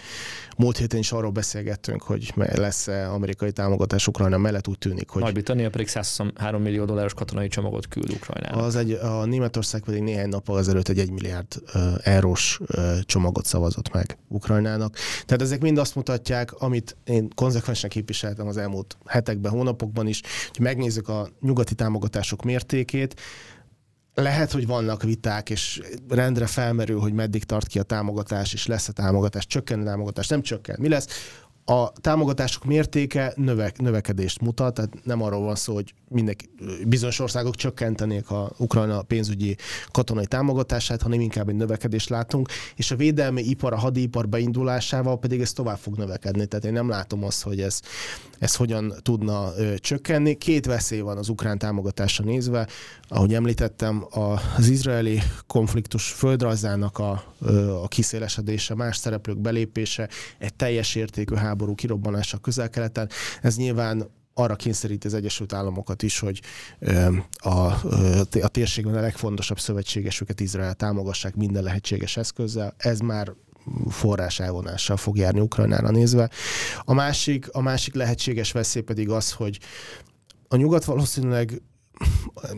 múlt héten is arról beszélgettünk, hogy lesz-e amerikai támogatás Ukrajna mellett, úgy tűnik, hogy... Nagy-Britannia pedig 103 millió dolláros katonai csomagot küld Ukrajnának. Az egy, a Németország pedig néhány nappal ezelőtt egy 1 milliárd uh, eurós uh, csomagot szavazott meg Ukrajnának. Tehát ezek mind azt mutatják, amit én konzekvensen képviseltem az elmúlt hetekben, hónapokban is, hogy megnézzük a nyugati támogatások mértékét, lehet, hogy vannak viták, és rendre felmerül, hogy meddig tart ki a támogatás, és lesz a támogatás, csökken a támogatás, nem csökken. Mi lesz? A támogatások mértéke növe, növekedést mutat, tehát nem arról van szó, hogy mindenki, bizonyos országok csökkentenék a Ukrajna pénzügyi katonai támogatását, hanem inkább egy növekedést látunk, és a védelmi ipar, a hadipar beindulásával pedig ez tovább fog növekedni. Tehát én nem látom azt, hogy ez, ez hogyan tudna csökkenni. Két veszély van az ukrán támogatásra nézve. Ahogy említettem, az izraeli konfliktus földrajzának a, a kiszélesedése, más szereplők belépése, egy teljes értékű háború kirobbanása közel-keleten. Ez nyilván arra kényszeríti az Egyesült Államokat is, hogy a, a térségben a legfontosabb szövetségesüket Izrael támogassák minden lehetséges eszközzel. Ez már forrás elvonással fog járni Ukrajnára nézve. A másik, a másik lehetséges veszély pedig az, hogy a nyugat valószínűleg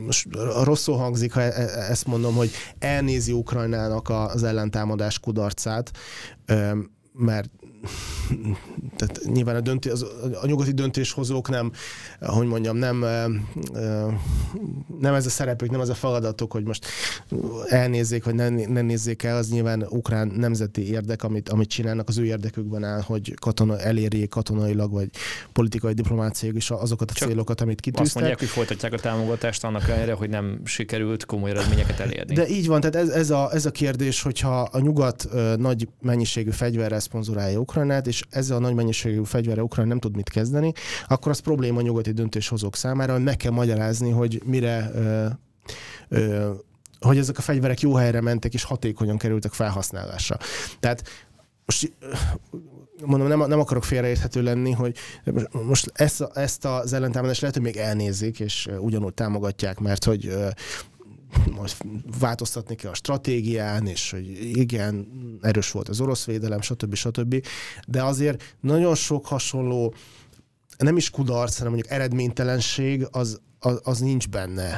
most rosszul hangzik, ha e, e, ezt mondom, hogy elnézi Ukrajnának az ellentámadás kudarcát, mert tehát nyilván a, dönté, az, a nyugati döntéshozók nem, hogy mondjam, nem, nem ez a szerepük, nem az a feladatok, hogy most elnézzék, vagy ne, ne nézzék el, az nyilván ukrán nemzeti érdek, amit, amit csinálnak, az ő érdekükben áll, hogy katona, elérjék katonailag, vagy politikai diplomáciai is azokat a Csak célokat, amit kitűztek. Azt mondják, hogy folytatják a támogatást annak ellenére, hogy nem sikerült komoly eredményeket elérni. De így van, tehát ez, ez, a, ez a kérdés, hogyha a nyugat nagy mennyiségű fegyverrel szponzorálja Ukrajnát, és ezzel a nagy mennyiségű fegyverre Ukrajna nem tud mit kezdeni, akkor az probléma a nyugati döntéshozók számára, meg kell magyarázni, hogy mire ö, ö, hogy ezek a fegyverek jó helyre mentek és hatékonyan kerültek felhasználásra. Tehát most mondom, nem, nem akarok félreérthető lenni, hogy most ezt, ezt az ellentámadást lehet, hogy még elnézik, és ugyanúgy támogatják, mert hogy most változtatni kell a stratégián, és hogy igen, erős volt az orosz védelem, stb. stb. De azért nagyon sok hasonló nem is kudarc, hanem mondjuk eredménytelenség, az, az, az nincs benne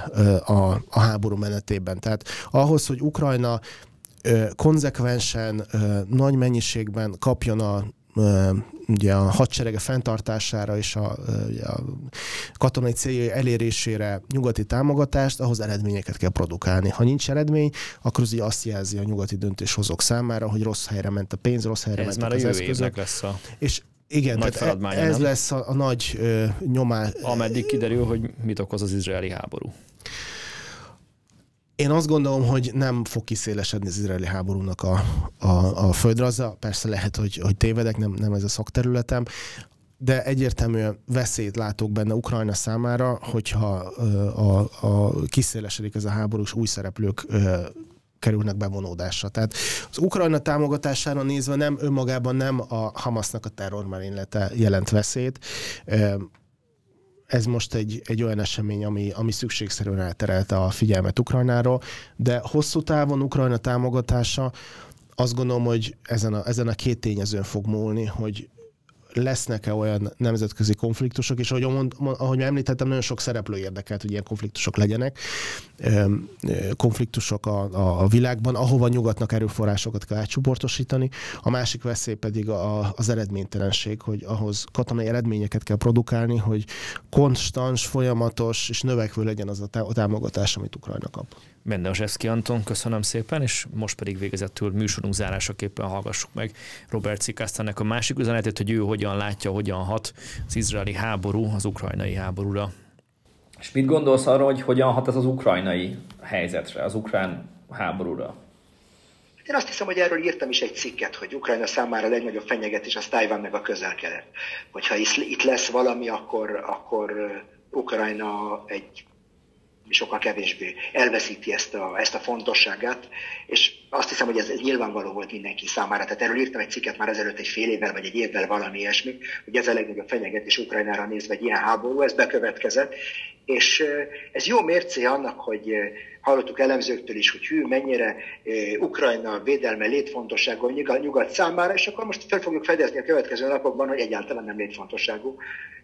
a, a háború menetében. Tehát ahhoz, hogy Ukrajna konzekvensen, nagy mennyiségben kapjon a ugye a hadserege fenntartására és a, a katonai céljai elérésére nyugati támogatást, ahhoz eredményeket kell produkálni. Ha nincs eredmény, akkor az azt jelzi a nyugati döntéshozók számára, hogy rossz helyre ment a pénz, rossz helyre Ez ment már az eszközök. lesz a... És igen, nagy tehát e- ez nem? lesz a, a nagy ö, nyomás. Ameddig kiderül, hogy mit okoz az izraeli háború. Én azt gondolom, hogy nem fog kiszélesedni az izraeli háborúnak a, a, a földrajza. Persze lehet, hogy, hogy tévedek, nem, nem ez a szakterületem, de egyértelműen veszélyt látok benne Ukrajna számára, hogyha a, a, a kiszélesedik ez a háború, és új szereplők kerülnek bevonódásra. Tehát az Ukrajna támogatására nézve nem önmagában nem a Hamasnak a terrormerénylete jelent veszélyt, ez most egy, egy olyan esemény, ami, ami szükségszerűen elterelte a figyelmet Ukrajnáról, de hosszú távon Ukrajna támogatása azt gondolom, hogy ezen a, ezen a két tényezőn fog múlni, hogy lesznek-e olyan nemzetközi konfliktusok, és ahogy, mond, ahogy említettem, nagyon sok szereplő érdekelt, hogy ilyen konfliktusok legyenek. Konfliktusok a, a, világban, ahova nyugatnak erőforrásokat kell átcsoportosítani. A másik veszély pedig a, az eredménytelenség, hogy ahhoz katonai eredményeket kell produkálni, hogy konstans, folyamatos és növekvő legyen az a támogatás, amit Ukrajna kap. Zseszki Anton, köszönöm szépen, és most pedig végezettől műsorunk zárásaképpen hallgassuk meg Robert Cikasztának a másik üzenetét, hogy ő hogyan látja, hogyan hat az izraeli háború az ukrajnai háborúra. És mit gondolsz arról, hogy hogyan hat ez az ukrajnai helyzetre, az ukrán háborúra? Én azt hiszem, hogy erről írtam is egy cikket, hogy Ukrajna számára a legnagyobb fenyegetés az Tájván meg a közel-kelet. Hogyha itt lesz valami, akkor, akkor Ukrajna egy sokkal kevésbé elveszíti ezt a, ezt a fontosságát, és azt hiszem, hogy ez, nyilvánvaló volt mindenki számára. Tehát erről írtam egy cikket már ezelőtt egy fél évvel, vagy egy évvel valami ilyesmi, hogy ez a legnagyobb fenyegetés Ukrajnára nézve egy ilyen háború, ez bekövetkezett, és ez jó mércé annak, hogy hallottuk elemzőktől is, hogy hű, mennyire Ukrajna védelme létfontosságú a nyugat számára, és akkor most fel fogjuk fedezni a következő napokban, hogy egyáltalán nem létfontosságú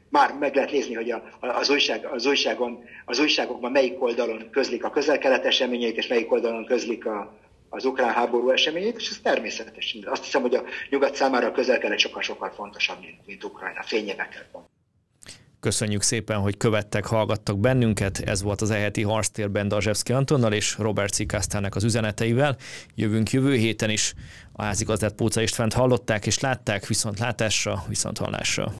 már meg lehet nézni, hogy a, az, újság, az, újságon, az újságokban melyik oldalon közlik a közel-kelet eseményeit, és melyik oldalon közlik a, az ukrán háború eseményeit, és ez természetes. Azt hiszem, hogy a nyugat számára a közel-kelet sokkal-sokkal fontosabb, mint, mint Ukrajna fényévekkel van. Köszönjük szépen, hogy követtek, hallgattak bennünket. Ez volt az eheti harctérben Dazsevszki Antonnal és Robert Cikásztának az üzeneteivel. Jövünk jövő héten is. A házigazdát Póca Istvánt hallották és látták, viszont látásra, viszont hallásra.